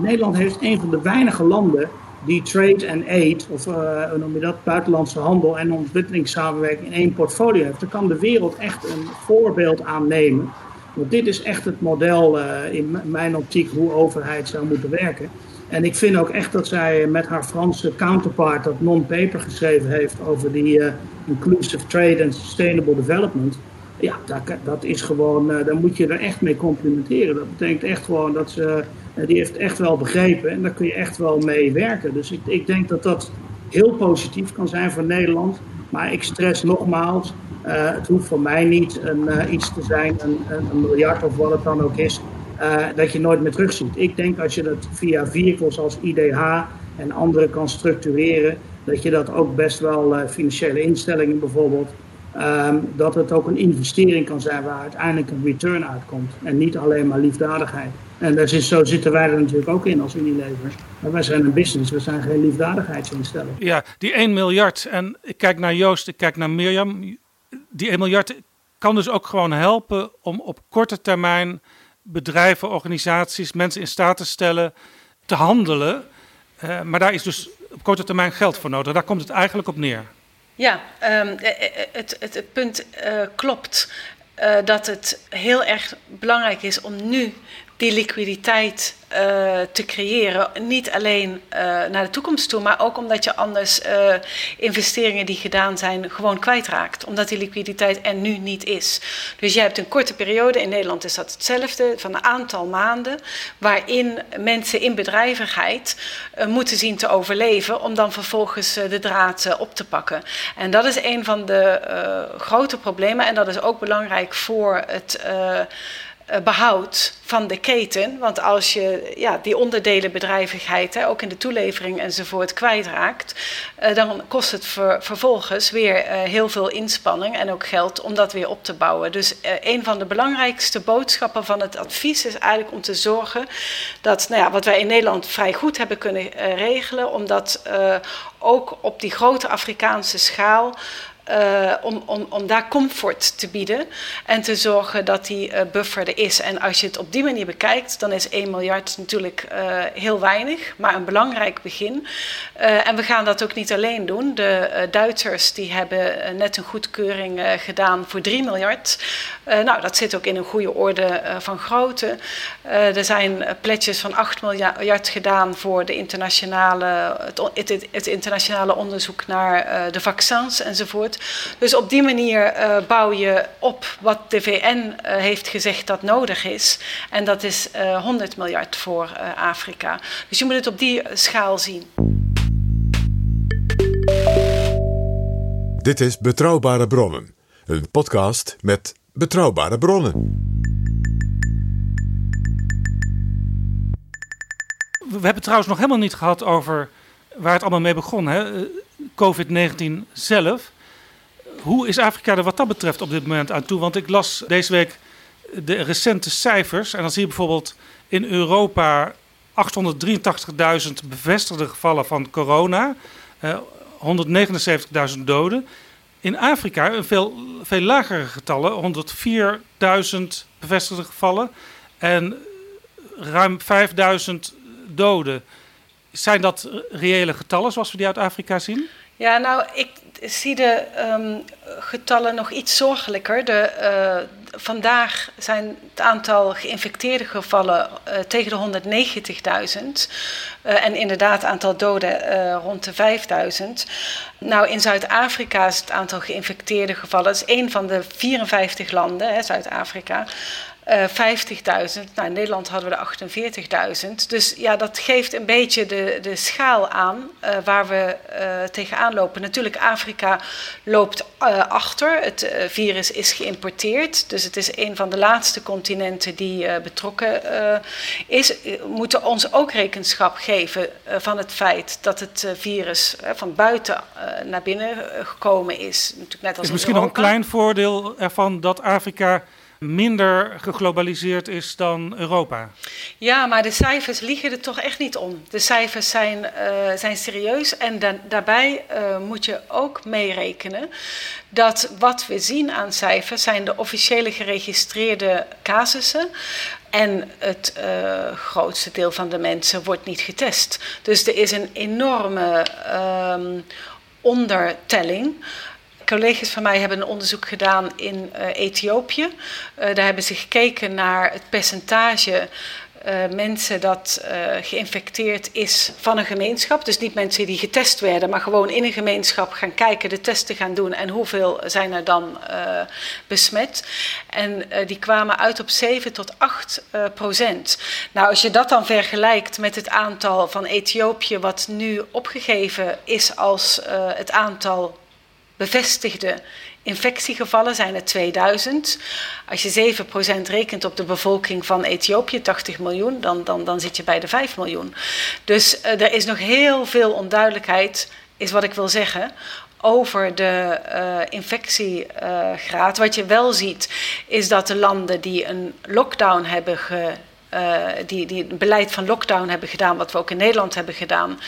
Nederland heeft een van de weinige landen die trade en aid, of uh, hoe noem je dat, buitenlandse handel en ontwikkelingssamenwerking in één portfolio heeft. Daar kan de wereld echt een voorbeeld aan nemen. Want dit is echt het model uh, in mijn optiek hoe overheid zou moeten werken. En ik vind ook echt dat zij met haar Franse counterpart dat non-paper geschreven heeft over die uh, inclusive trade and sustainable development. Ja, dat, dat is gewoon, uh, daar moet je er echt mee complimenteren. Dat betekent echt gewoon dat ze, uh, die heeft echt wel begrepen en daar kun je echt wel mee werken. Dus ik, ik denk dat dat heel positief kan zijn voor Nederland. Maar ik stress nogmaals, het hoeft voor mij niet een, iets te zijn, een, een miljard of wat het dan ook is uh, dat je nooit meer terugziet. Ik denk als je dat via vehicles als IDH en andere kan structureren, dat je dat ook best wel uh, financiële instellingen bijvoorbeeld, um, dat het ook een investering kan zijn waar uiteindelijk een return uitkomt. En niet alleen maar liefdadigheid. En is, zo zitten wij er natuurlijk ook in als Unilever. Maar wij zijn een business, we zijn geen liefdadigheidsinstelling. Ja, die 1 miljard. En ik kijk naar Joost, ik kijk naar Mirjam. Die 1 miljard kan dus ook gewoon helpen om op korte termijn bedrijven, organisaties, mensen in staat te stellen te handelen. Uh, maar daar is dus op korte termijn geld voor nodig. Daar komt het eigenlijk op neer. Ja, um, het, het, het, punt klopt. Dat het heel erg belangrijk is om nu die liquiditeit uh, te creëren. Niet alleen uh, naar de toekomst toe, maar ook omdat je anders uh, investeringen die gedaan zijn gewoon kwijtraakt. Omdat die liquiditeit er nu niet is. Dus je hebt een korte periode, in Nederland is dat hetzelfde, van een aantal maanden, waarin mensen in bedrijvigheid moeten zien te overleven om dan vervolgens de draad op te pakken. En dat is een van de grote problemen en dat is ook belangrijk voor het behoud van de keten. Want als je ja, die onderdelenbedrijvigheid, hè, ook in de toelevering enzovoort, kwijtraakt, uh, dan kost het ver, vervolgens weer uh, heel veel inspanning en ook geld om dat weer op te bouwen. Dus een van de belangrijkste boodschappen van het advies is eigenlijk om te zorgen dat, nou ja, wat wij in Nederland vrij goed hebben kunnen regelen, om dat ook op die grote Afrikaanse schaal uh, om, om, om daar comfort te bieden en te zorgen dat die uh, buffer er is. En als je het op die manier bekijkt, dan is 1 miljard natuurlijk uh, heel weinig, maar een belangrijk begin. en we gaan dat ook niet alleen doen. De Duitsers die hebben net een goedkeuring gedaan voor 3 miljard. nou, dat zit ook in een goede orde van grootte. er zijn pledges van 8 miljard gedaan voor de internationale, het, het, het internationale onderzoek naar de vaccins enzovoort. Dus op die manier uh, bouw je op wat de VN uh, eh, heeft gezegd dat nodig is. En dat is uh, eh, 100 miljard voor Afrika. Dus je moet het op die schaal zien. Dit is Betrouwbare Bronnen, een podcast met betrouwbare bronnen. We hebben trouwens nog helemaal niet gehad over waar het allemaal mee begon. COVID-19 zelf hoe is Afrika er wat dat betreft op dit moment aan toe? Want ik las deze week de recente cijfers. En dan zie je bijvoorbeeld in Europa 883.000 bevestigde gevallen van corona. Uh, eh, 179.000 doden. In Afrika een veel, veel lagere getallen. 104.000 bevestigde gevallen. En ruim 5.000 doden. Zijn dat reële getallen zoals we die uit Afrika zien? Ja, nou, ik zie de um, getallen nog iets zorgelijker. De, uh, vandaag zijn het aantal geïnfecteerde gevallen uh, tegen de 190.000. Uh, en inderdaad, het aantal doden rond de 5.000. Nou, in Zuid-Afrika is het aantal geïnfecteerde gevallen. Dat is één van de 54 landen, Zuid-Afrika. Uh, eh, 50.000. Nou, in Nederland hadden we er 48.000. Dus ja, dat geeft een beetje de, de schaal aan uh, waar we uh, tegenaan lopen. Natuurlijk, Afrika loopt achter. Het virus is geïmporteerd. Dus het is een van de laatste continenten die betrokken is. We moeten ons ook rekenschap geven van het feit dat het virus van buiten naar binnen gekomen is. Natuurlijk net als is misschien nog een klein voordeel ervan dat Afrika minder geglobaliseerd is dan Europa. Ja, maar de cijfers liegen er toch echt niet om. De cijfers zijn, uh, zijn serieus en da daarbij uh, moet je ook meerekenen dat wat we zien aan cijfers zijn de officiële geregistreerde casussen. En het uh, grootste deel van de mensen wordt niet getest. Dus er is een enorme um, ondertelling collega's van mij hebben een onderzoek gedaan in uh, Ethiopië. Uh, daar hebben ze gekeken naar het percentage uh, mensen dat geïnfecteerd is van een gemeenschap. Dus niet mensen die getest werden, maar gewoon in een gemeenschap gaan kijken, de testen gaan doen en hoeveel zijn er dan besmet. En die kwamen uit op 7 tot 8 procent. Nou, als je dat dan vergelijkt met het aantal van Ethiopië, wat nu opgegeven is als het aantal bevestigde infectiegevallen zijn er 2000. Als je 7% rekent op de bevolking van Ethiopië, 80 miljoen, dan, dan, dan zit je bij de 5 miljoen. Dus uh, er is nog heel veel onduidelijkheid, is wat ik wil zeggen, over de uh, infectiegraad. Wat je wel ziet, is dat de landen die een lockdown hebben ge, uh, die, die beleid van lockdown hebben gedaan, wat we ook in Nederland hebben gedaan,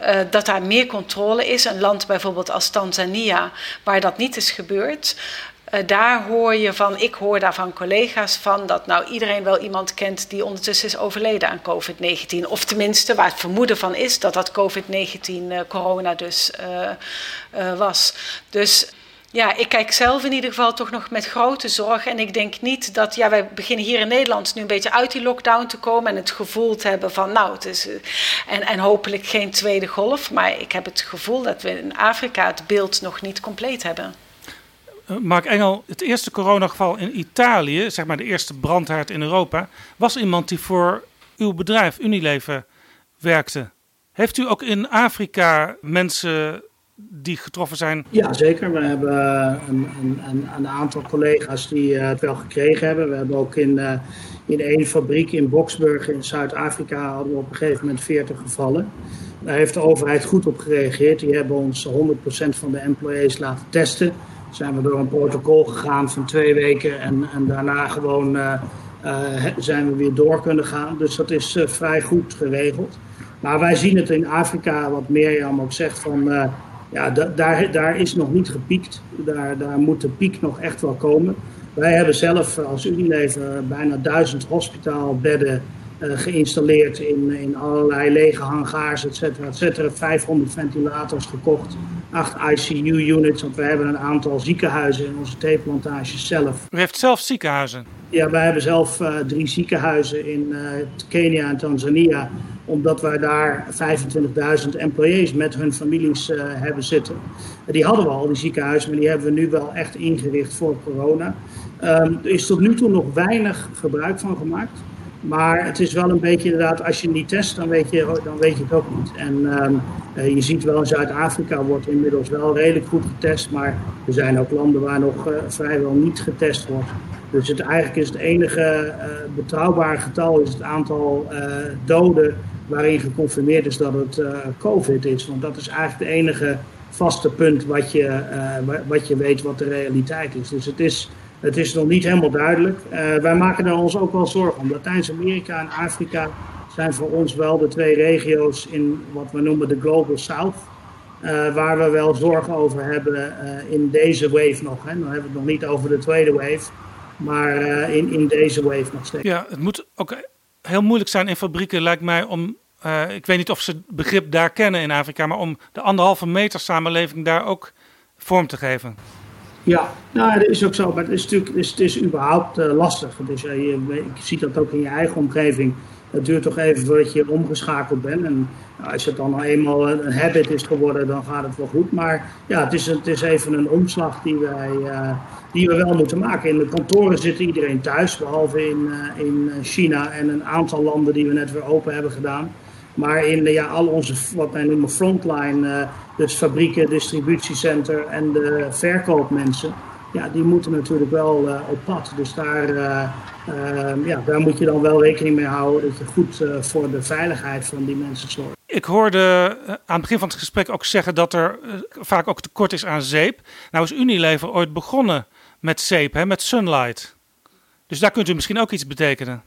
uh, dat daar meer controle is. Een land bijvoorbeeld als Tanzania, waar dat niet is gebeurd. Uh, daar hoor je van, ik hoor daar van collega's van, dat nou iedereen wel iemand kent die ondertussen is overleden aan COVID-19. Of tenminste, waar het vermoeden van is dat dat COVID-19 corona dus was. Dus ja, ik kijk zelf in ieder geval toch nog met grote zorg. En ik denk niet dat, ja, wij beginnen hier in Nederland nu een beetje uit die lockdown te komen. En het gevoel te hebben van, nou, het is. Eh, en, en hopelijk geen tweede golf. Maar ik heb het gevoel dat we in Afrika het beeld nog niet compleet hebben. Eh, Mark Engel, het eerste coronageval in Italië, zeg maar de eerste brandhaard in Europa, was iemand die voor uw bedrijf Unilever werkte. Heeft u ook in Afrika mensen die getroffen zijn? Ja, zeker. We hebben een, een, een aantal collega's die het wel gekregen hebben. We hebben ook in, in één fabriek in Boksburg in Zuid-Afrika hadden we op een gegeven moment 40 gevallen. Daar heeft de overheid goed op gereageerd. Die hebben ons 100% van de employees laten testen. Zijn we door een protocol gegaan van twee weken en, en daarna gewoon zijn we weer door kunnen gaan. Dus dat is vrij goed geregeld. Maar wij zien het in Afrika, wat Mirjam ook zegt, van ja, daar, daar is nog niet gepiekt. Daar, daar moet de piek nog echt wel komen. Wij hebben zelf als Unilever bijna duizend hospitaalbedden geïnstalleerd in, in allerlei lege hangaars, et cetera, et cetera. 500 ventilators gekocht, 8 ICU-units, want we hebben een aantal ziekenhuizen in onze theeplantages zelf. U heeft zelf ziekenhuizen? Ja, wij hebben zelf uh, drie ziekenhuizen in uh, Kenia en Tanzania, omdat wij daar 25.000 employees met hun families hebben zitten. die hadden we al, die ziekenhuizen, maar die hebben we nu wel echt ingericht voor corona. Um, er is tot nu toe nog weinig gebruik van gemaakt. Maar het is wel een beetje inderdaad, als je niet test, dan weet je, dan weet je het ook niet. En um, je ziet wel in Zuid-Afrika wordt inmiddels wel redelijk goed getest. Maar er zijn ook landen waar nog uh, vrijwel niet getest wordt. Dus het, eigenlijk is het enige uh, betrouwbare getal is het aantal doden waarin geconfirmeerd is dat het COVID is. Want dat is eigenlijk het enige vaste punt wat je, wat je weet wat de realiteit is. Dus het is het is nog niet helemaal duidelijk. Uh, wij maken er ons ook wel zorgen om. Latijns-Amerika en Afrika zijn voor ons wel de twee regio's in wat we noemen de Global South. Uh, waar we wel zorgen over hebben uh, in deze wave nog. Hè. Dan hebben we het nog niet over de tweede wave. Maar in, in deze wave nog steeds. Ja, het moet ook heel moeilijk zijn in fabrieken, lijkt mij, om. ik weet niet of ze het begrip daar kennen in Afrika, maar om de anderhalve meter samenleving daar ook vorm te geven. Ja, nou, dat is ook zo. Maar het is natuurlijk het is, het is überhaupt uh, lastig. Dus, je, je ziet dat ook in je eigen omgeving. Het duurt toch even voordat je omgeschakeld bent. En nou, als het dan eenmaal een habit is geworden, dan gaat het wel goed. Maar ja, het is, het is even een omslag die, wij, uh, die we wel moeten maken. In de kantoren zit iedereen thuis, behalve in, in China en een aantal landen die we net weer open hebben gedaan. Maar in ja, al onze, wat wij noemen frontline, uh, dus fabrieken, distributiecenter en de verkoopmensen, ja, die moeten natuurlijk wel uh, op pad. Dus daar, uh, ja, daar moet je dan wel rekening mee houden dat je goed voor de veiligheid van die mensen zorgt. Ik hoorde aan het begin van het gesprek ook zeggen dat er vaak ook tekort is aan zeep. Nou is Unilever ooit begonnen met zeep, hè, met Sunlight. Dus daar kunt u misschien ook iets betekenen.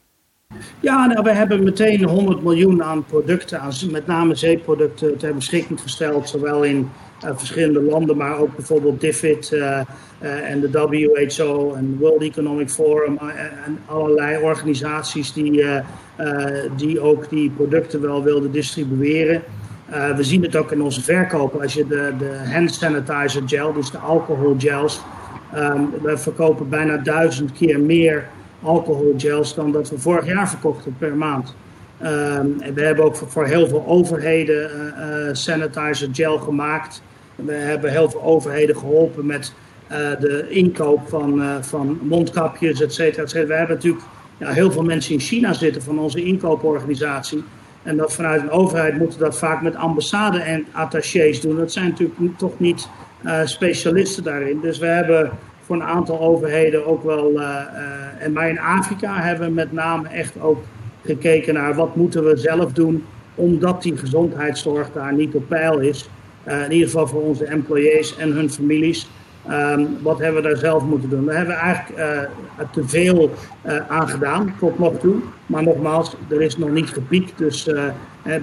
Ja, nou, we hebben meteen 100 miljoen aan producten, met name zeeproducten, ter beschikking gesteld. Zowel in uh, verschillende landen, maar ook bijvoorbeeld DFID uh, uh, en de WHO en World Economic Forum en allerlei organisaties die, die ook die producten wel wilden distribueren. we zien het ook in onze verkopen. Als je de, de hand sanitizer gel, dus de alcoholgels, um, we verkopen bijna duizend keer meer alcoholgels dan dat we vorig jaar verkochten per maand. Um, en we hebben ook voor, heel veel overheden uh, sanitizer gel gemaakt. We hebben heel veel overheden geholpen met uh, de inkoop van, van mondkapjes, et cetera, et cetera. We hebben natuurlijk ja, heel veel mensen in China zitten van onze inkooporganisatie. En dat vanuit een overheid moeten dat vaak met ambassade en attachés doen. Dat zijn natuurlijk toch niet specialisten daarin. Dus we hebben voor een aantal overheden ook wel. Uh, uh, en maar in Afrika hebben we met name echt ook gekeken naar wat moeten we zelf doen, omdat die gezondheidszorg daar niet op peil is. Uh, in ieder geval voor onze employees en hun families. Um, wat hebben we daar zelf moeten doen? Daar hebben we eigenlijk te veel aan gedaan tot nog toe. Maar nogmaals, er is nog niet gepiekt. Dus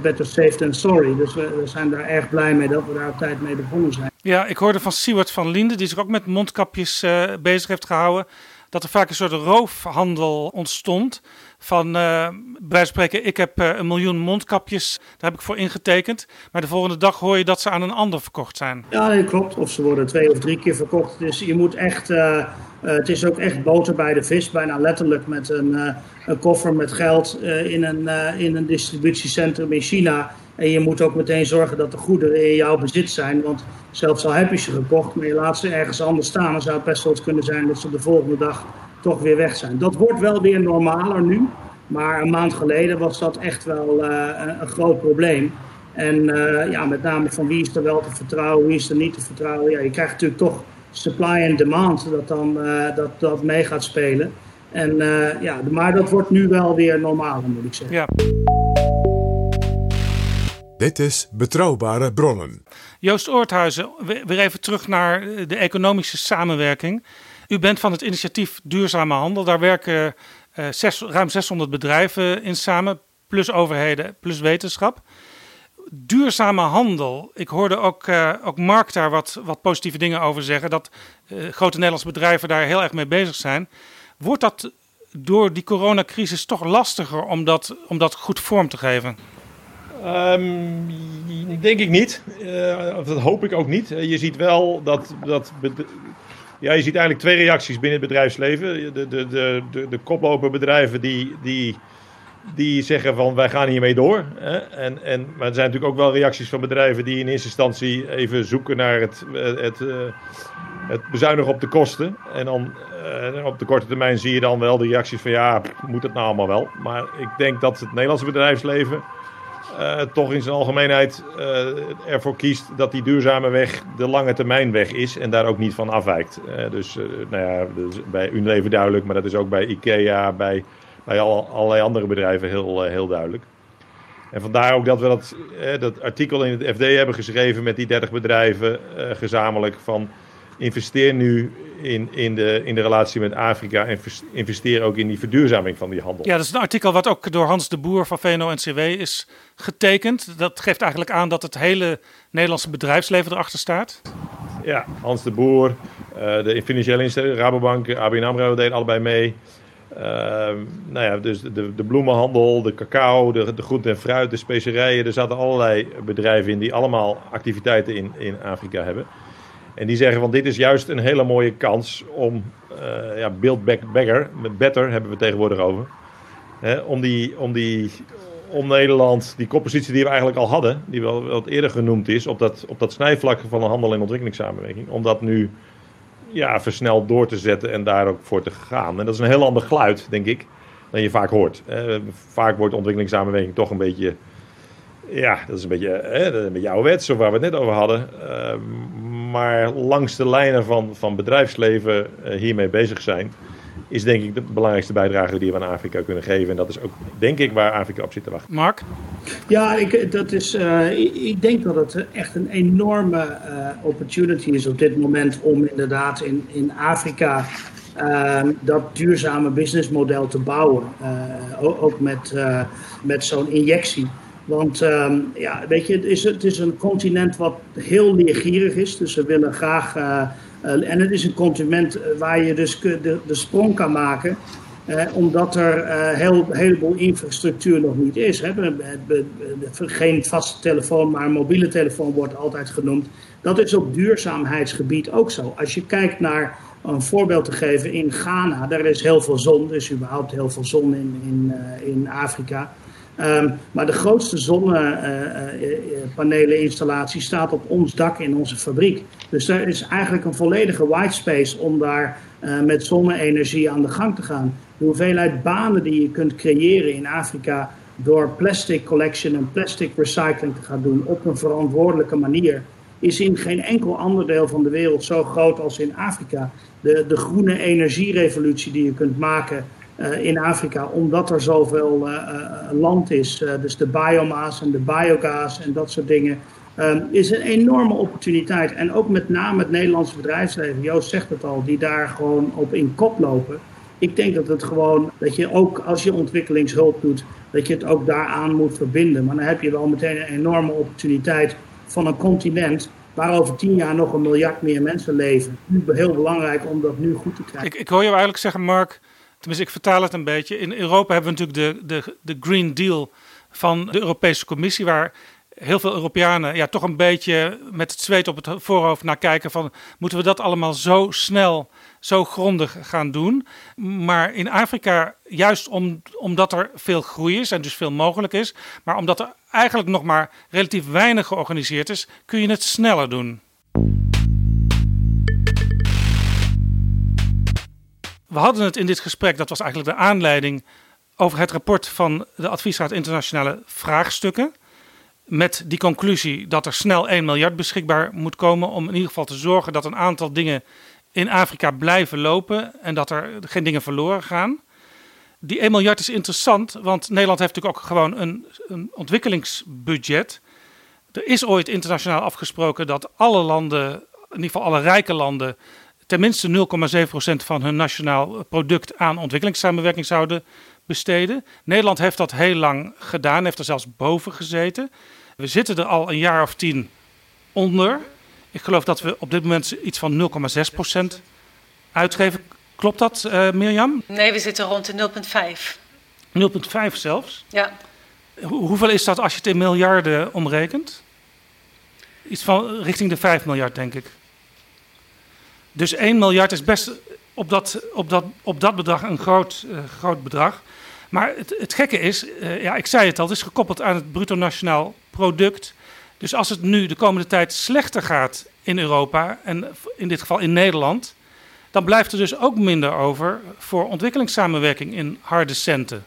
better safe than sorry. Dus we, we zijn daar erg blij mee dat we daar tijd mee begonnen zijn. Ja, ik hoorde van Siewert van Linden, die zich ook met mondkapjes uh, bezig heeft gehouden, dat er vaak een soort roofhandel ontstond. Van, uh, bij spreken, ik heb uh, een miljoen mondkapjes, daar heb ik voor ingetekend. Maar de volgende dag hoor je dat ze aan een ander verkocht zijn. Ja, dat klopt. Of ze worden twee of drie keer verkocht. Dus je moet echt, het is ook echt boter bij de vis, bijna letterlijk met een, een koffer met geld in, een, in een distributiecentrum in China en je moet ook meteen zorgen dat de goederen in jouw bezit zijn. Want zelfs al heb je ze gekocht, maar je laat ze ergens anders staan, dan zou het best wel eens kunnen zijn dat ze de volgende dag toch weer weg zijn. Dat wordt wel weer normaler nu. Maar een maand geleden was dat echt wel uh, een groot probleem. En ja, met name van wie is er wel te vertrouwen, wie is er niet te vertrouwen. Ja, je krijgt natuurlijk toch supply en demand dat dan dat, dat mee gaat spelen. En, ja, maar dat wordt nu wel weer normaal, moet ik zeggen. Ja. Dit is Betrouwbare Bronnen. Joost Oorthuizen, weer even terug naar de economische samenwerking. U bent van het initiatief Duurzame Handel. Daar werken zes, ruim 600 bedrijven in samen, plus overheden, plus wetenschap. Duurzame handel. Ik hoorde ook, uh, ook Mark daar wat, wat positieve dingen over zeggen. Dat grote Nederlandse bedrijven daar heel erg mee bezig zijn. Wordt dat door die coronacrisis toch lastiger om dat, om dat goed vorm te geven? Um, denk ik niet. Uh, dat hoop ik ook niet. je ziet wel dat, dat ja, je ziet eigenlijk twee reacties binnen het bedrijfsleven. De, de, de, de, de koploperbedrijven die, die, die zeggen van wij gaan hiermee door. Hè? En, en, maar er zijn natuurlijk ook wel reacties van bedrijven die in eerste instantie even zoeken naar het, het, het, eh, het bezuinigen op de kosten. En dan op de korte termijn zie je dan wel de reacties van ja, moet het nou allemaal wel. Maar ik denk dat het Nederlandse bedrijfsleven uh, toch in zijn algemeenheid uh, ervoor kiest dat die duurzame weg de lange termijn weg is en daar ook niet van afwijkt. Uh, dus nou ja, bij Unilever duidelijk, maar dat is ook bij IKEA, bij, bij al, allerlei andere bedrijven heel, heel duidelijk. En vandaar ook dat we dat, dat artikel in het FD hebben geschreven met die 30 bedrijven gezamenlijk van investeer nu in, in, de, in de relatie met Afrika en investeer ook in die verduurzaming van die handel. Ja, dat is een artikel wat ook door Hans de Boer van VNO-NCW is getekend. Dat geeft eigenlijk aan dat het hele Nederlandse bedrijfsleven erachter staat. Ja, Hans de Boer, uh, de financiële instelling, Rabobank, ABN AMRO deden allebei mee. Uh, nou ja, dus de, de bloemenhandel, de cacao, de, de groente en fruit, de specerijen. Er zaten allerlei bedrijven in die allemaal activiteiten in, in Afrika hebben. En die zeggen van dit is juist een hele mooie kans om, uh, ja, build back better, better hebben we tegenwoordig over. Hè, om, die, om, die, om Nederland, die koppositie die we eigenlijk al hadden, die wel wat eerder genoemd is, op dat, op dat snijvlak van de handel en ontwikkelingssamenwerking, om dat nu ja, versneld door te zetten en daar ook voor te gaan. En dat is een heel ander geluid, denk ik, dan je vaak hoort. Vaak wordt ontwikkelingssamenwerking toch een beetje ja, dat is een beetje, hè, een beetje ouderwets, zo waar we het net over hadden. Uh, maar langs de lijnen van, van bedrijfsleven uh, hiermee bezig zijn, is denk ik de belangrijkste bijdrage die we aan Afrika kunnen geven. En dat is ook, denk ik, waar Afrika op zit te wachten. Mark? Ja, ik, dat is, uh, ik denk dat het echt een enorme opportunity is op dit moment om inderdaad in, in Afrika dat duurzame businessmodel te bouwen. ook met, met zo'n injectie. Want um, ja, weet je, het is, het is een continent wat heel leergierig is. Dus we willen graag. Uh, uh, en het is een continent waar je dus de, sprong kan maken. Omdat er heel, een heleboel infrastructuur nog niet is. Hè. Geen vaste telefoon, maar een mobiele telefoon wordt altijd genoemd. Dat is op duurzaamheidsgebied ook zo. Als je kijkt naar een voorbeeld te geven in Ghana, daar is heel veel zon. Is überhaupt heel veel zon in, in, in Afrika. Um, maar de grootste zonnepaneleninstallatie staat op ons dak in onze fabriek. Dus er is eigenlijk een volledige white space om daar uh, met zonne-energie aan de gang te gaan. De hoeveelheid banen die je kunt creëren in Afrika door plastic collection en plastic recycling te gaan doen op een verantwoordelijke manier, is in geen enkel ander deel van de wereld zo groot als in Afrika. De, de groene energierevolutie die je kunt maken uh, in Afrika, omdat er zoveel uh, land is. dus de biomass en de biogas en dat soort dingen. is een enorme opportuniteit. En ook met name het Nederlandse bedrijfsleven, Joost zegt het al, die daar gewoon op in kop lopen. Ik denk dat het gewoon, dat je ook als je ontwikkelingshulp doet, dat je het ook daaraan moet verbinden. Maar dan heb je wel meteen een enorme opportuniteit van een continent waar over tien jaar nog een miljard meer mensen leven. Heel belangrijk om dat nu goed te krijgen. Ik, ik hoor je eigenlijk zeggen, Mark, tenminste ik vertaal het een beetje. In Europa hebben we natuurlijk de, de, de Green Deal van de Europese Commissie, waar heel veel Europeanen ja, toch een beetje met het zweet op het voorhoofd naar kijken van moeten we dat allemaal zo snel, zo grondig gaan doen. Maar in Afrika, juist om, omdat er veel groei is en dus veel mogelijk is, maar omdat er eigenlijk nog maar relatief weinig georganiseerd is, kun je het sneller doen. We hadden het in dit gesprek, dat was eigenlijk de aanleiding, over het rapport van de Adviesraad Internationale Vraagstukken. met die conclusie dat er snel 1 miljard beschikbaar moet komen om in ieder geval te zorgen dat een aantal dingen in Afrika blijven lopen en dat er geen dingen verloren gaan. Die 1 miljard is interessant, want Nederland heeft natuurlijk ook gewoon een, een ontwikkelingsbudget. Er is ooit internationaal afgesproken dat alle landen, in ieder geval alle rijke landen, tenminste 0,7% van hun nationaal product aan ontwikkelingssamenwerking zouden besteden. Nederland heeft dat heel lang gedaan, heeft er zelfs boven gezeten. We zitten er al een jaar of tien onder. Ik geloof dat we op dit moment iets van 0,6% uitgeven. Klopt dat, uh, Mirjam? Nee, we zitten rond de 0,5. 0,5 zelfs? Ja. hoeveel is dat als je het in miljarden omrekent? Iets van richting de 5 miljard, denk ik. Dus 1 miljard is best op dat, op dat, op dat bedrag een groot, uh, groot bedrag. Maar het, het gekke is, uh, ja, ik zei het al, het is gekoppeld aan het bruto nationaal product. Dus als het nu de komende tijd slechter gaat in Europa en in dit geval in Nederland, dan blijft er dus ook minder over voor ontwikkelingssamenwerking in harde centen.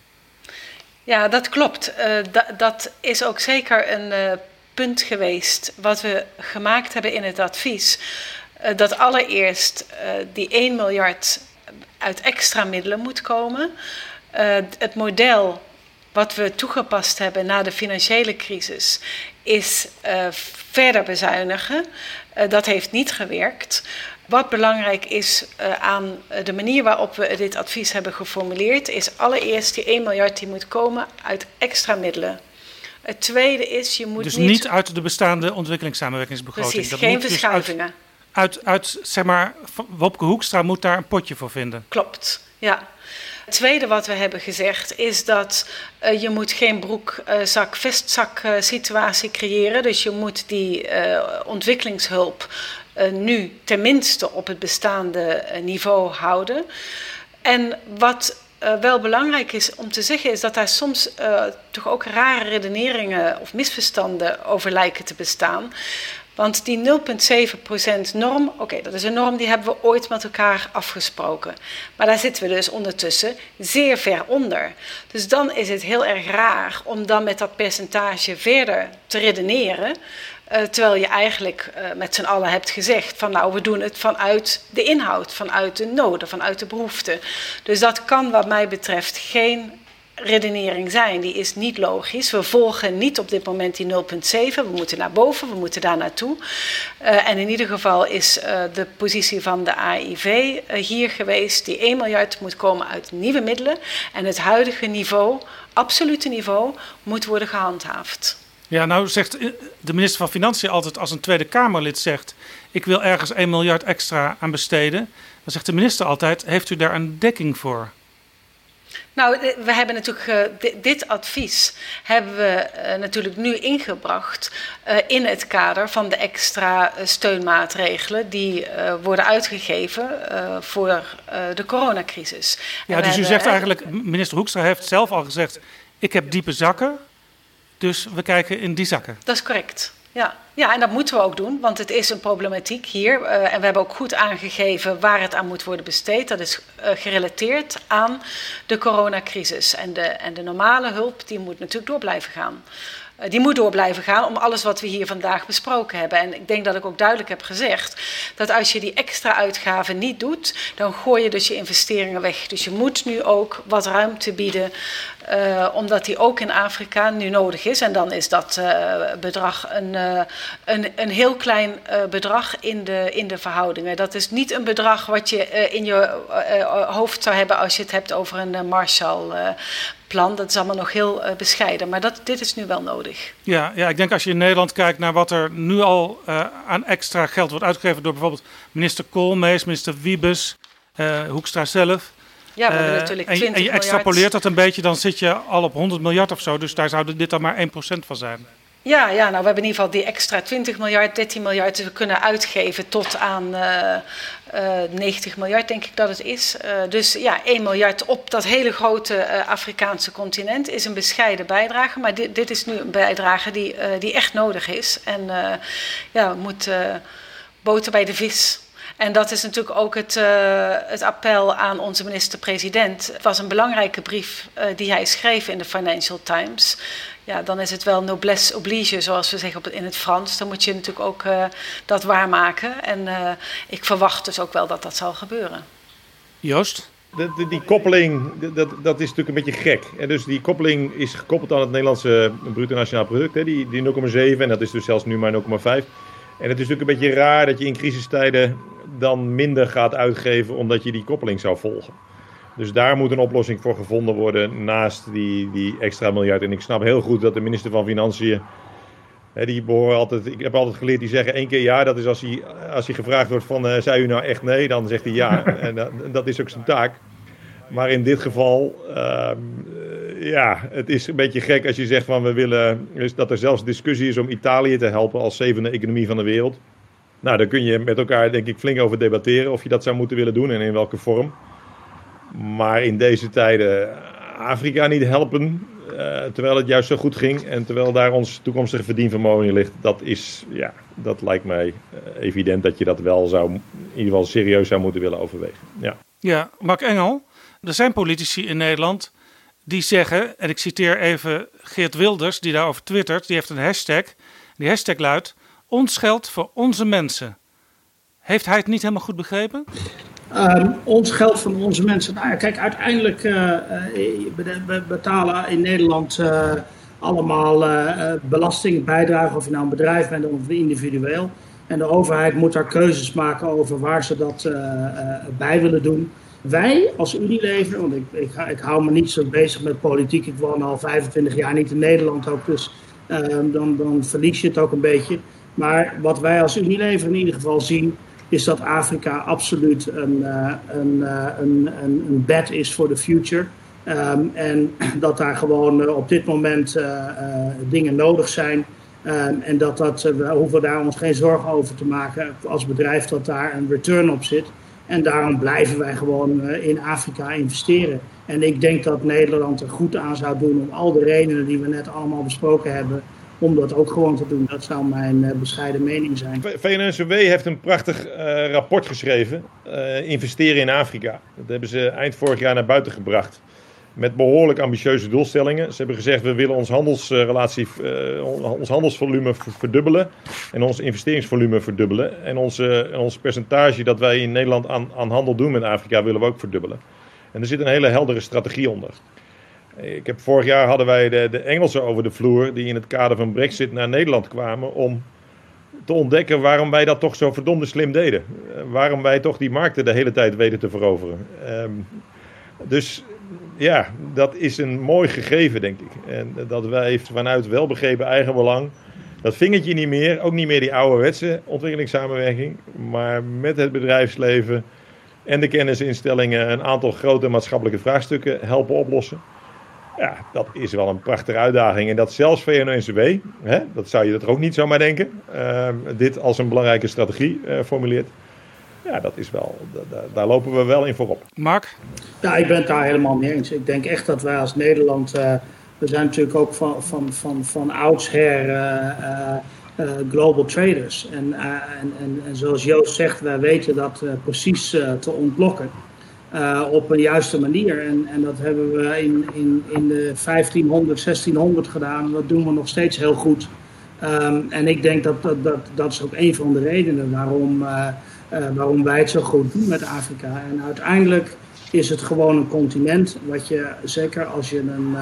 Ja, dat klopt. Uh, dat is ook zeker een punt geweest wat we gemaakt hebben in het advies. Uh, dat allereerst die 1 miljard uit extra middelen moet komen. het model wat we toegepast hebben na de financiële crisis is verder bezuinigen. dat heeft niet gewerkt. Wat belangrijk is aan de manier waarop we dit advies hebben geformuleerd, is allereerst die 1 miljard die moet komen uit extra middelen. Het tweede is, je moet dus niet... niet uit de bestaande ontwikkelingssamenwerkingsbegroting. Precies, Dat geen moet verschuivingen. Dus uit, uit, uit, zeg maar, Wopke Hoekstra moet daar een potje voor vinden. Klopt, ja. Het tweede wat we hebben gezegd is dat uh, je moet geen broekzak-vestzak uh, situatie creëren. Dus je moet die uh, ontwikkelingshulp uh, nu tenminste op het bestaande uh, niveau houden. En wat uh, wel belangrijk is om te zeggen, is dat daar soms toch ook rare redeneringen of misverstanden over lijken te bestaan. Want die 0,7% norm, oké, dat is een norm die hebben we ooit met elkaar afgesproken. Maar daar zitten we dus ondertussen zeer ver onder. Dus dan is het heel erg raar om dan met dat percentage verder te redeneren. Uh, terwijl je eigenlijk uh, met z'n allen hebt gezegd van nou we doen het vanuit de inhoud, vanuit de noden, vanuit de behoeften. Dus dat kan wat mij betreft geen redenering zijn. Die is niet logisch. We volgen niet op dit moment die 0,7. We moeten naar boven, we moeten daar naartoe. Uh, en in ieder geval is de positie van de AIV hier geweest. Die 1 miljard moet komen uit nieuwe middelen. En het huidige niveau, absolute niveau, moet worden gehandhaafd. Ja, nou zegt de minister van Financiën altijd als een Tweede Kamerlid zegt... ik wil ergens 1 miljard extra aan besteden... dan zegt de minister altijd, heeft u daar een dekking voor? Nou, we hebben natuurlijk uh, dit advies hebben we uh, natuurlijk nu ingebracht in het kader van de extra steunmaatregelen die worden uitgegeven voor de coronacrisis. Ja, dus u zegt eigenlijk, minister Hoekstra heeft zelf al gezegd, ik heb diepe zakken. Dus we kijken in die zakken. Dat is correct. Ja. ja, en dat moeten we ook doen, want het is een problematiek hier. Uh, en we hebben ook goed aangegeven waar het aan moet worden besteed. Dat is uh, gerelateerd aan de coronacrisis. En de, en de normale hulp, die moet natuurlijk door blijven gaan. Uh, die moet door blijven gaan om alles wat we hier vandaag besproken hebben. En ik denk dat ik ook duidelijk heb gezegd dat als je die extra uitgaven niet doet, dan gooi je dus je investeringen weg. Dus je moet nu ook wat ruimte bieden uh, omdat die ook in Afrika nu nodig is. En dan is dat uh, bedrag een, een, een heel klein bedrag in de, in de verhoudingen. Dat is niet een bedrag wat je in je hoofd zou hebben als je het hebt over een Marshall-plan. dat is allemaal nog heel bescheiden. Maar dat, dit is nu wel nodig. Ja, ja, ik denk als je in Nederland kijkt naar wat er nu al aan extra geld wordt uitgegeven door bijvoorbeeld minister Koolmees, minister Wiebes, Hoekstra zelf. Ja, we hebben natuurlijk 20 en, en je extrapoleert dat een beetje, dan zit je al op 100 miljard of zo. Dus daar zou dit dan maar 1% van zijn. Ja, ja, nou we hebben in ieder geval die extra 20 miljard, 13 miljard die we kunnen uitgeven tot aan uh, uh, 90 miljard, denk ik dat het is. Uh, dus ja, 1 miljard op dat hele grote Afrikaanse continent is een bescheiden bijdrage. Maar dit, dit is nu een bijdrage die, die echt nodig is. En ja, we moeten boter bij de vis En dat is natuurlijk ook het, het appel aan onze minister-president. Het was een belangrijke brief die hij schreef in de Financial Times. Ja, dan is het wel noblesse oblige, zoals we zeggen in het Frans. Dan moet je natuurlijk ook uh, dat waarmaken. En ik verwacht dus ook wel dat dat zal gebeuren. Joost? De, de, die koppeling, dat, dat is natuurlijk een beetje gek. En dus die koppeling is gekoppeld aan het Nederlandse bruto nationaal product, hè, die, die 0,7 en dat is dus zelfs nu maar 0,5. En het is natuurlijk een beetje raar dat je in crisistijden dan minder gaat uitgeven omdat je die koppeling zou volgen. Dus daar moet een oplossing voor gevonden worden naast die, die extra miljard. En ik snap heel goed dat de minister van Financiën die behoren altijd, ik heb altijd geleerd, die zeggen één keer ja. Dat is als hij, als hij gevraagd wordt van, uh, zei u nou echt nee? Dan zegt hij ja. en dat, dat is ook zijn taak. Maar in dit geval, uh, ja, het is een beetje gek als je zegt van we willen, dus dat er zelfs discussie is om Italië te helpen als zevende economie van de wereld. Nou, daar kun je met elkaar denk ik flink over debatteren of je dat zou moeten willen doen en in welke vorm. Maar in deze tijden Afrika niet helpen, uh, terwijl het juist zo goed ging en terwijl daar ons toekomstige verdienvermogen in ligt, dat is, ja, dat lijkt mij uh, evident dat je dat wel zou, in ieder geval serieus zou moeten willen overwegen. Ja, ja Mark Engel, er zijn politici in Nederland die zeggen, en ik citeer even Geert Wilders, die daarover twittert, die heeft een hashtag, die hashtag luidt, ons geld voor onze mensen. Heeft hij het niet helemaal goed begrepen? Um, ons geld van onze mensen. Nou kijk, uiteindelijk uh, we betalen in Nederland uh, allemaal belasting, bijdragen, of je nou een bedrijf bent of individueel. En de overheid moet daar keuzes maken over waar ze dat bij willen doen. Wij als Unilever, want ik, ik, ik, hou me niet zo bezig met politiek, ik woon al 25 jaar niet in Nederland ook, dus ehm, dan, dan verlies je het ook een beetje. Maar wat wij als Unilever in ieder geval zien, is dat Afrika absoluut een, een, uh, een, een, een bed is voor de future. Um, en dat daar gewoon uh, op dit moment dingen nodig zijn. Um, en dat dat, we hoeven daar ons geen zorgen over te maken als bedrijf dat daar een return op zit. En daarom blijven wij gewoon in Afrika investeren. En ik denk dat Nederland er goed aan zou doen om al de redenen die we net allemaal besproken hebben, om dat ook gewoon te doen. Dat zou mijn uh, bescheiden mening zijn. VNSW heeft een prachtig uh, rapport geschreven, uh, Investeren in Afrika. Dat hebben ze eind vorig jaar naar buiten gebracht. Met behoorlijk ambitieuze doelstellingen. Ze hebben gezegd, we willen ons, handelsrelatie, ons handelsvolume verdubbelen. En ons investeringsvolume verdubbelen. En onze, ons percentage dat wij in Nederland aan handel doen met Afrika willen we ook verdubbelen. En er zit een hele heldere strategie onder. Ik heb, vorig jaar hadden wij de, de Engelsen over de vloer die in het kader van Brexit naar Nederland kwamen om te ontdekken waarom wij dat toch zo verdomde slim deden. Uh, waarom wij toch die markten de hele tijd weten te veroveren. Um, dus ja, dat is een mooi gegeven, denk ik. En dat wij vanuit welbegrepen eigenbelang dat vingertje niet meer, ook niet meer die ouderwetse ontwikkelingssamenwerking, maar met het bedrijfsleven en de kennisinstellingen een aantal grote maatschappelijke vraagstukken helpen oplossen. Ja, dat is wel een prachtige uitdaging. En dat zelfs VNO-NCW, dat zou je er ook niet zomaar denken, uh, dit als een belangrijke strategie uh, formuleert. Ja, dat is wel, daar, daar lopen we wel in voorop. Mark? Ja, ik ben het daar helemaal mee eens. Ik denk echt dat wij als Nederland, uh, we zijn natuurlijk ook van, van, van, van oudsher uh, global traders. En, en, en, en, zoals Joost zegt, wij weten dat precies te ontlokken. Uh, op een juiste manier. En, en dat hebben we in, in, in de 1500, 1600 gedaan. Dat doen we nog steeds heel goed. Um, en ik denk dat dat, dat dat is ook een van de redenen waarom, uh, uh, waarom wij het zo goed doen met Afrika. En uiteindelijk is het gewoon een continent wat je, zeker als je een,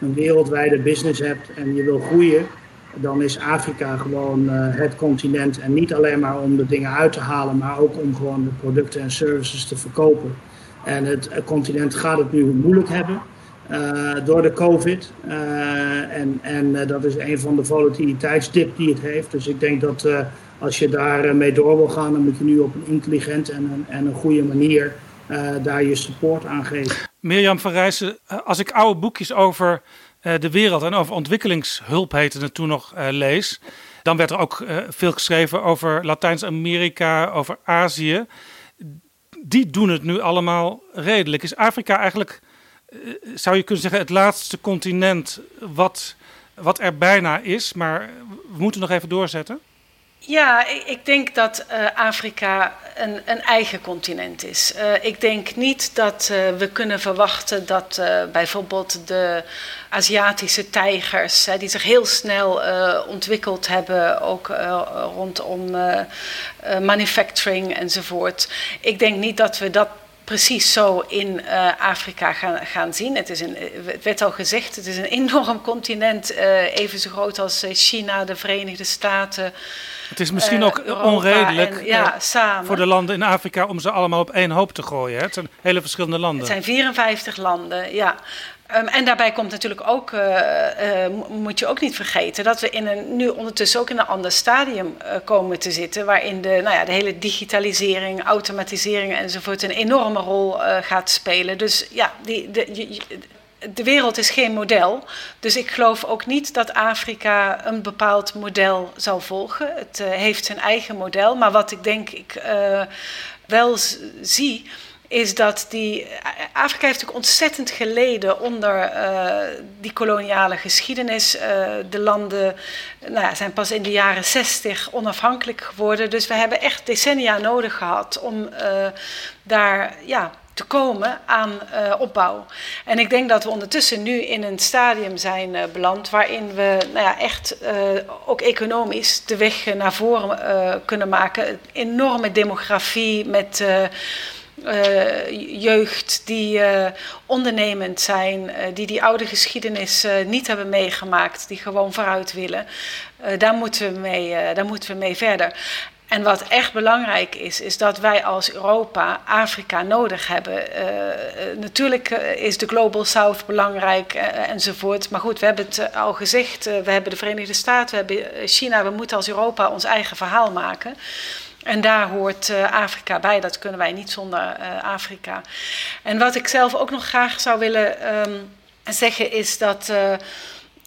een wereldwijde business hebt en je wil groeien, dan is Afrika gewoon het continent. En niet alleen maar om de dingen uit te halen, maar ook om gewoon de producten en services te verkopen. En het continent gaat het nu moeilijk hebben uh, door de COVID. Uh, en en dat is een van de volatiliteitsdip die het heeft. Dus ik denk dat als je daar mee door wil gaan, dan moet je nu op een intelligente en een, en een goede manier daar je support aan geven. Mirjam van Rijssen, als ik oude boekjes over de wereld en over ontwikkelingshulp heette het toen nog lees, dan werd er ook veel geschreven over Latijns-Amerika, over Azië die doen het nu allemaal redelijk. Is Afrika eigenlijk, eh, zou je kunnen zeggen, het laatste continent wat, wat er bijna is, maar we moeten nog even doorzetten? Ja, ik denk dat uh, Afrika een, een, eigen continent is. Uh, ik denk niet dat we kunnen verwachten dat bijvoorbeeld de Aziatische tijgers, die zich heel snel ontwikkeld hebben, ook rondom manufacturing enzovoort. Ik denk niet dat we dat precies zo in Afrika gaan, gaan zien. Het, is een, het werd al gezegd, het is een enorm continent, even zo groot als China, de Verenigde Staten. Het is misschien ook Europa onredelijk en, ja, samen. voor de landen in Afrika om ze allemaal op één hoop te gooien. Hè? Het zijn hele verschillende landen. Het zijn 54 landen, ja. Um, en daarbij komt natuurlijk ook, uh, uh, moet je ook niet vergeten, dat we in een, nu ondertussen ook in een ander stadium uh, komen te zitten, waarin de, nou ja, de hele digitalisering, automatisering enzovoort een enorme rol gaat spelen. Dus ja, die, de, de wereld is geen model. Dus ik geloof ook niet dat Afrika een bepaald model zal volgen. Het heeft zijn eigen model. Maar wat ik denk ik wel zie is dat die. Afrika heeft ook ontzettend geleden onder die koloniale geschiedenis. De landen nou ja, zijn pas in de jaren zestig onafhankelijk geworden. Dus we hebben echt decennia nodig gehad om daar. Ja, te komen aan uh, opbouw. En ik denk dat we ondertussen nu in een stadium zijn uh, beland waarin we nou ja, echt uh, ook economisch de weg naar voren kunnen maken. Enorme demografie met jeugd die ondernemend zijn, die die oude geschiedenis niet hebben meegemaakt, die gewoon vooruit willen. daar, moeten we mee, daar moeten we mee verder. En wat echt belangrijk is, is dat wij als Europa Afrika nodig hebben. natuurlijk is de Global South belangrijk enzovoort. Maar goed, we hebben het al gezegd. we hebben de Verenigde Staten, we hebben China. We moeten als Europa ons eigen verhaal maken. En daar hoort Afrika bij. Dat kunnen wij niet zonder Afrika. En wat ik zelf ook nog graag zou willen um, zeggen is dat.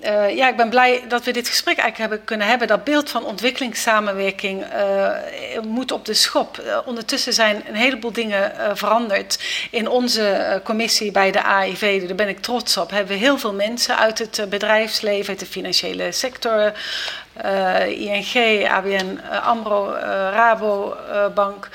Uh, ja, ik ben blij dat we dit gesprek eigenlijk hebben kunnen hebben. Dat beeld van ontwikkelingssamenwerking uh, moet op de schop. Uh, ondertussen zijn een heleboel dingen veranderd. In onze commissie bij de AIV, daar ben ik trots op, hebben we heel veel mensen uit het bedrijfsleven, uit de financiële sector, ING, ABN AMRO, Rabobank.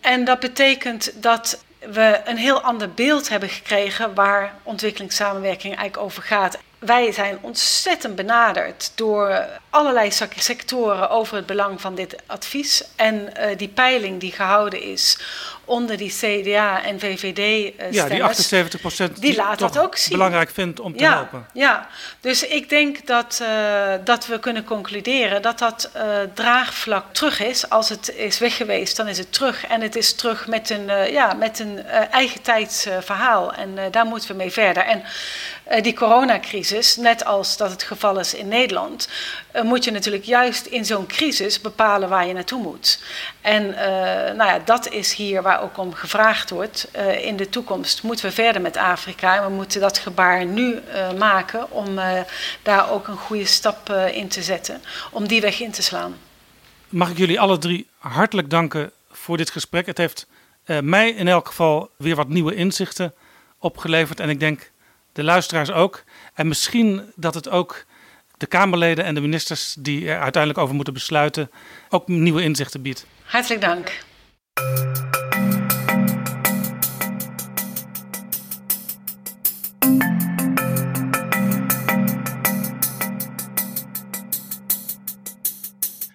En dat betekent dat we een heel ander beeld hebben gekregen waar ontwikkelingssamenwerking eigenlijk over gaat wij zijn ontzettend benaderd door allerlei sectoren over het belang van dit advies. En uh, die peiling die gehouden is onder die CDA en VVD-stemmers... Ja, die 78 procent die laat dat ook zien. belangrijk vindt om te ja, helpen. Ja, dus ik denk dat, uh, dat we kunnen concluderen dat dat uh, draagvlak terug is. Als het is weg geweest, dan is het terug. En het is terug met een, ja, met een eigen tijds verhaal. En daar moeten we mee verder. En die coronacrisis, net als dat het geval is in Nederland, uh, moet je natuurlijk juist in zo'n crisis bepalen waar je naartoe moet. En uh, nou ja, dat is hier waar ook om gevraagd wordt. In de toekomst moeten we verder met Afrika en we moeten dat gebaar nu maken om daar ook een goede stap in te zetten, om die weg in te slaan. Mag ik jullie alle drie hartelijk danken voor dit gesprek. Het heeft mij in elk geval weer wat nieuwe inzichten opgeleverd en ik denk de luisteraars ook. En misschien dat het ook de Kamerleden en de ministers die er uiteindelijk over moeten besluiten ook nieuwe inzichten biedt. Hartelijk dank.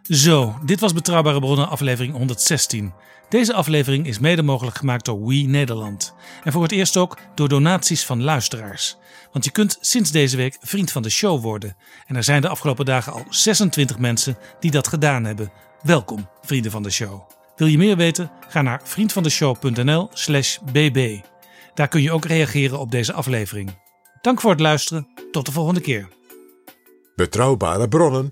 Zo, dit was Betrouwbare Bronnen aflevering 116. Deze aflevering is mede mogelijk gemaakt door We Nederland. En voor het eerst ook door donaties van luisteraars. Want je kunt sinds deze week vriend van de show worden. En er zijn de afgelopen dagen al 26 mensen die dat gedaan hebben. Welkom, vrienden van de show. Wil je meer weten? Ga naar vriendvandeshow.nl/slash bb. Daar kun je ook reageren op deze aflevering. Dank voor het luisteren. Tot de volgende keer. Betrouwbare bronnen